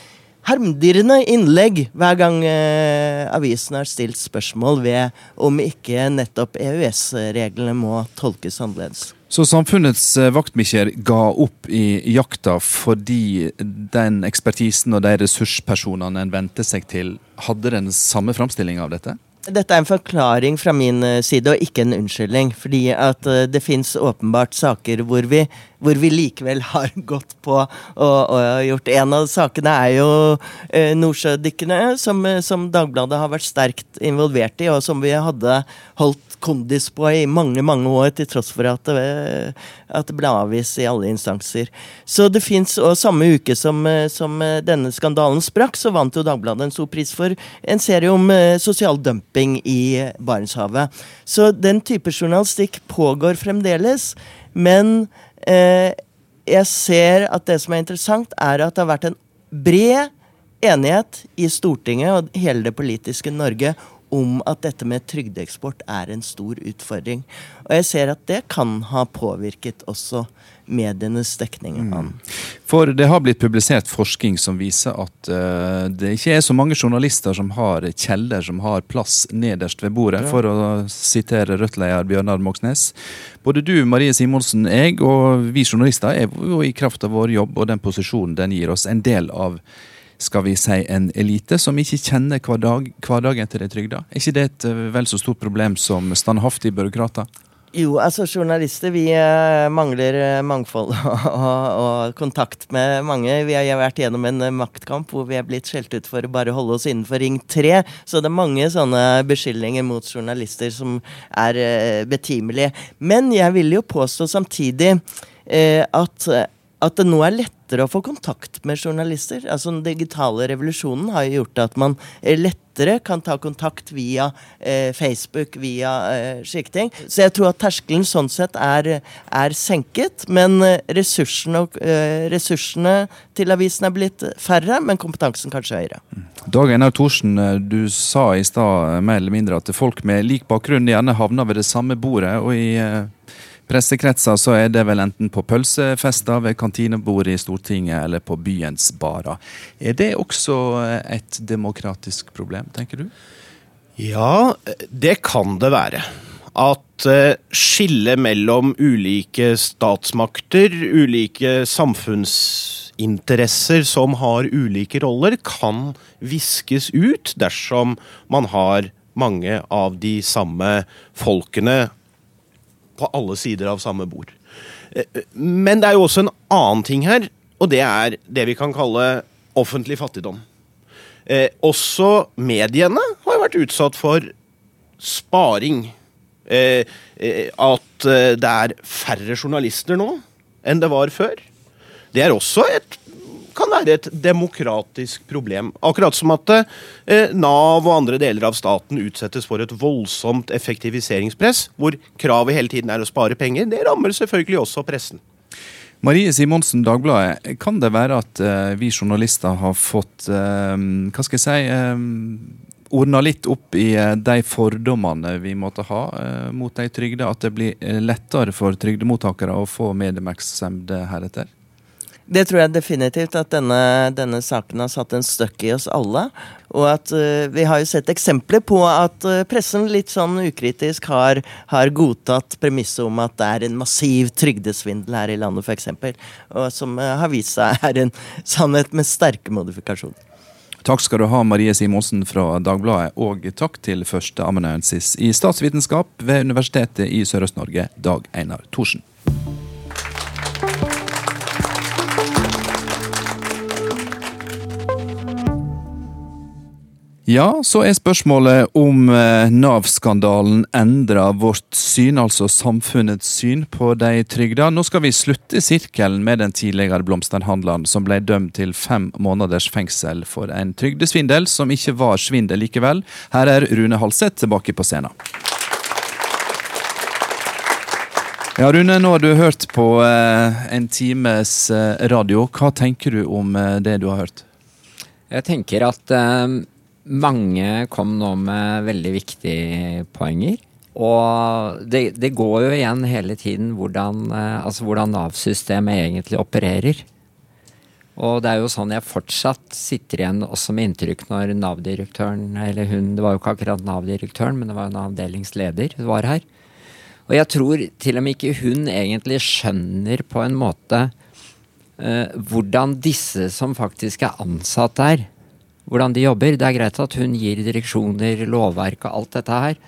harmdirrende innlegg hver gang eh, avisen har stilt spørsmål ved om ikke nettopp EØS-reglene må tolkes annerledes. Så samfunnets eh, vaktbikkjer ga opp i jakta fordi den ekspertisen og de ressurspersonene en vendte seg til, hadde den samme framstillinga av dette? Dette er en forklaring fra min eh, side, og ikke en unnskyldning. Fordi at eh, det fins åpenbart saker hvor vi, hvor vi, likevel har gått på og, og, gjort En av sakene er jo eh, Nordsjødykkerne, som, som Dagbladet har vært sterkt involvert i, og som vi hadde holdt kondis på i mange mange år, til tross for at det, at det ble avvist i alle instanser. Så det fins, og samme uke som, som, denne skandalen sprakk, så vant jo Dagbladet en stor pris for en serie om eh, sosial dumping i Barentshavet. Så den type journalistikk pågår fremdeles, men jeg ser at det som er interessant, er at det har vært en bred enighet i Stortinget og hele det politiske Norge om at dette med trygdeeksport er en stor utfordring. Og jeg ser at det kan ha påvirket også medienes dekning av den. Mm. For det har blitt publisert forskning som viser at uh, det ikke er så mange journalister som har kjeller som har plass nederst ved bordet, ja. for å sitere Rødt-leder Bjørnar Moxnes. Både du, Marie Simonsen, jeg og vi journalister er jo i kraft av vår jobb og den posisjonen den gir oss, en del av skal vi si en elite som ikke kjenner hverdag, hverdagen til de trygda? Er ikke det et eh, vel så stort problem som standhaftige byråkrater? Jo, altså journalister vi eh, mangler eh, mangfold og, og, kontakt med mange. Vi har vært gjennom en maktkamp hvor vi er blitt skjelt ut for å bare holde oss innenfor Ring 3. Så det er mange sånne beskyldninger mot journalister som er betimelige. Men jeg vil jo påstå samtidig at at det nå er lettere å få kontakt med journalister. Altså Den digitale revolusjonen har jo gjort at man eh, lettere kan ta kontakt via eh, Facebook, via eh, slike ting. Så jeg tror at terskelen sånn sett er, er senket. Men eh, ressursene, eh, ressursene, til avisen er blitt færre, men kompetansen kanskje høyere. Dag Einar Thorsen, eh, du sa i stad mer eller mindre at folk med lik bakgrunn gjerne havner ved det samme bordet. og i pressekretser så er det vel enten på pølsefester, ved kantinebordet i Stortinget eller på byens barer. Er det også et demokratisk problem, tenker du? Ja, det kan det være. At uh, skillet mellom ulike statsmakter, ulike samfunnsinteresser som har ulike roller, kan viskes ut dersom man har mange av de samme folkene på alle sider av samme bord. Eh, eh, men det er jo også en annen ting her, og det er det vi kan kalle offentlig fattigdom. Eh, også mediene har jo vært utsatt for sparing. Eh, eh, at det er færre journalister nå enn det var før. Det er også et kan være et demokratisk problem. Akkurat som at eh, Nav og andre deler av staten utsettes for et voldsomt effektiviseringspress, hvor kravet hele tiden er å spare penger. Det rammer selvfølgelig også pressen. Marie Simonsen, Dagbladet. Kan det være at eh, vi journalister har fått eh, Hva skal jeg si um, ordna litt opp i uh, de fordommene vi måtte ha mot de trygde? At det blir lettere for trygdemottakere å få medieoppmerksomhet heretter? Det tror jeg definitivt at denne, denne, saken har satt en støkk i oss alle. Og at uh, vi har jo sett eksempler på at uh, pressen litt sånn ukritisk har, har godtatt premisset om at det er en massiv trygdesvindel her i landet, f.eks. Og som uh, har vist seg er en sannhet med sterke modifikasjoner. Takk skal du ha, Marie Simonsen fra Dagbladet, og takk til førsteamanuensis i statsvitenskap ved Universitetet i Sørøst-Norge, Dag Einar Thorsen. Ja, så er spørsmålet om eh, Nav-skandalen endrer vårt syn, altså samfunnets syn, på de trygda. Nå skal vi slutte sirkelen med den tidligere blomsterhandleren som ble dømt til fem måneders fengsel for en trygdesvindel som ikke var svindel likevel. Her er Rune Halseth tilbake på scenen. Ja, Rune, nå har du hørt på eh, en times eh, radio. Hva tenker du om det du har hørt? Jeg tenker at mange kom nå med veldig viktige poenger. Og det, det går jo igjen hele tiden hvordan, eh, altså hvordan Nav-systemet egentlig opererer. Og det er jo sånn jeg fortsatt sitter igjen også med inntrykk når Nav-direktøren, eller hun, det var jo ikke akkurat Nav-direktøren, men det var en avdelingsleder, var her. Og jeg tror til og med ikke hun egentlig skjønner på en måte eh, hvordan disse som faktisk er ansatt der, hvordan de jobber. Det er greit at hun gir direksjoner, lovverk og alt dette her.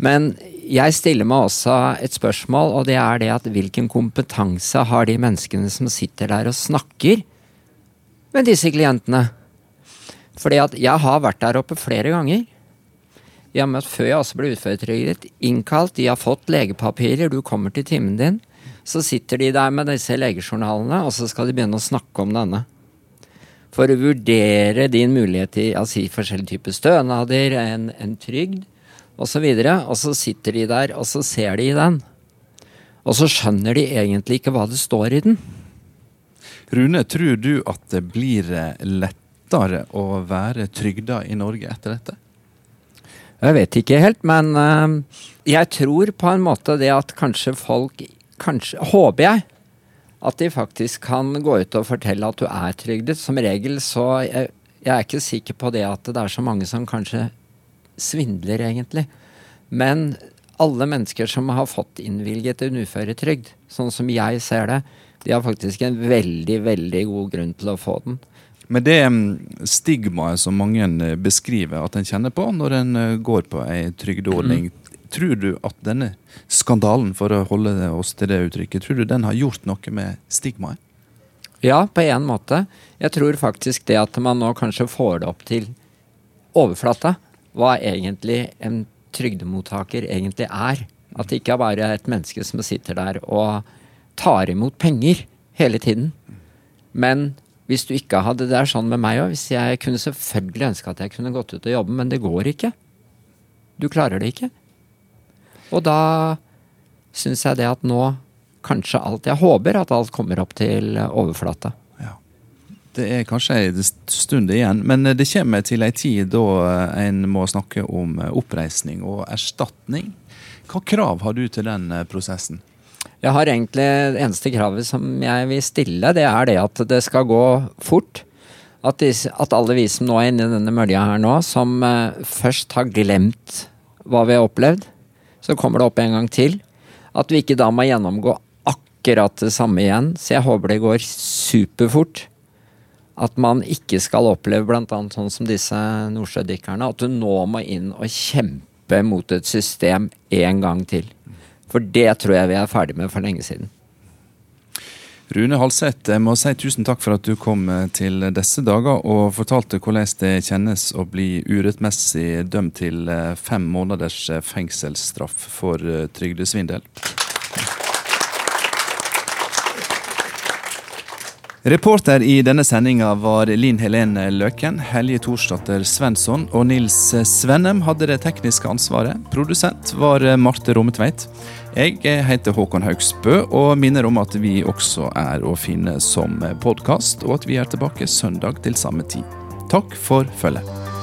Men jeg stiller meg også et spørsmål, og det er det at hvilken kompetanse har de menneskene som sitter der og snakker med disse klientene? Fordi at jeg har vært der oppe flere ganger. Jeg har møtt før jeg også ble uføretrygdet. Innkalt, de har fått legepapirer, du kommer til timen din. Så sitter de der med disse legejournalene, og så skal de begynne å snakke om denne for å vurdere din mulighet til å si forskjellige typer stønader, en, en trygd osv. Og, så og så sitter de der, og så ser de i den. Og så skjønner de egentlig ikke hva det står i den. Rune, tror du at det blir lettere å være trygda i Norge etter dette? Jeg vet ikke helt, men uh, jeg tror på en måte det at kanskje folk Kanskje, håper jeg, at de faktisk kan gå ut og fortelle at du er trygdet. Som regel så jeg, jeg er ikke sikker på det at det er så mange som kanskje svindler, egentlig. Men alle mennesker som har fått innvilget en uføretrygd, sånn som jeg ser det, de har faktisk en veldig, veldig god grunn til å få den. Men det mm, stigmaet som mange eh, beskriver at en kjenner på når en eh, går på ei trygdeordning, tror du at denne skandalen, for å holde oss til det uttrykket, tror du den har gjort noe med stigmaet? Ja, på en måte. Jeg tror faktisk det at man nå kanskje får det opp til overflata, hva egentlig en trygdemottaker egentlig er. At det ikke er bare et menneske som sitter der og tar imot penger hele tiden. Men hvis du ikke hadde Det er sånn med meg òg. Jeg kunne selvfølgelig ønske at jeg kunne gått ut og jobbe, men det går ikke. Du klarer det ikke. Og da syns jeg det at nå kanskje alt Jeg håper at alt kommer opp til overflata. Det er kanskje en stund igjen, men det kommer til ei tid da en må snakke om oppreisning og erstatning. Hva krav har du til den prosessen? Jeg har egentlig Det eneste kravet som jeg vil stille, det er det at det skal gå fort. At, de, at alle vi som nå er inne i denne mølja her nå, som først har glemt hva vi har opplevd, så kommer det opp en gang til. At vi ikke da må gjennomgå akkurat det samme igjen. Så jeg håper det går superfort. At man ikke skal oppleve bl.a. sånn som disse nordsjødykkerne, at du nå må inn og kjempe mot et system en gang til. For det tror jeg vi er ferdig med for lenge siden. Rune Halseth, jeg må si tusen takk for at du kom til disse dager og fortalte hvordan det kjennes å bli urettmessig dømt til fem måneders fengselsstraff for trygdesvindel. Reporter i denne sendinga var Linn Helene Løken, Helje Thorsdatter Svensson og Nils Svennem hadde det tekniske ansvaret. Produsent var Marte Rommetveit. Jeg heter Håkon Haugsbø og minner om at vi også er å finne som podkast, og at vi er tilbake søndag til samme tid. Takk for følget.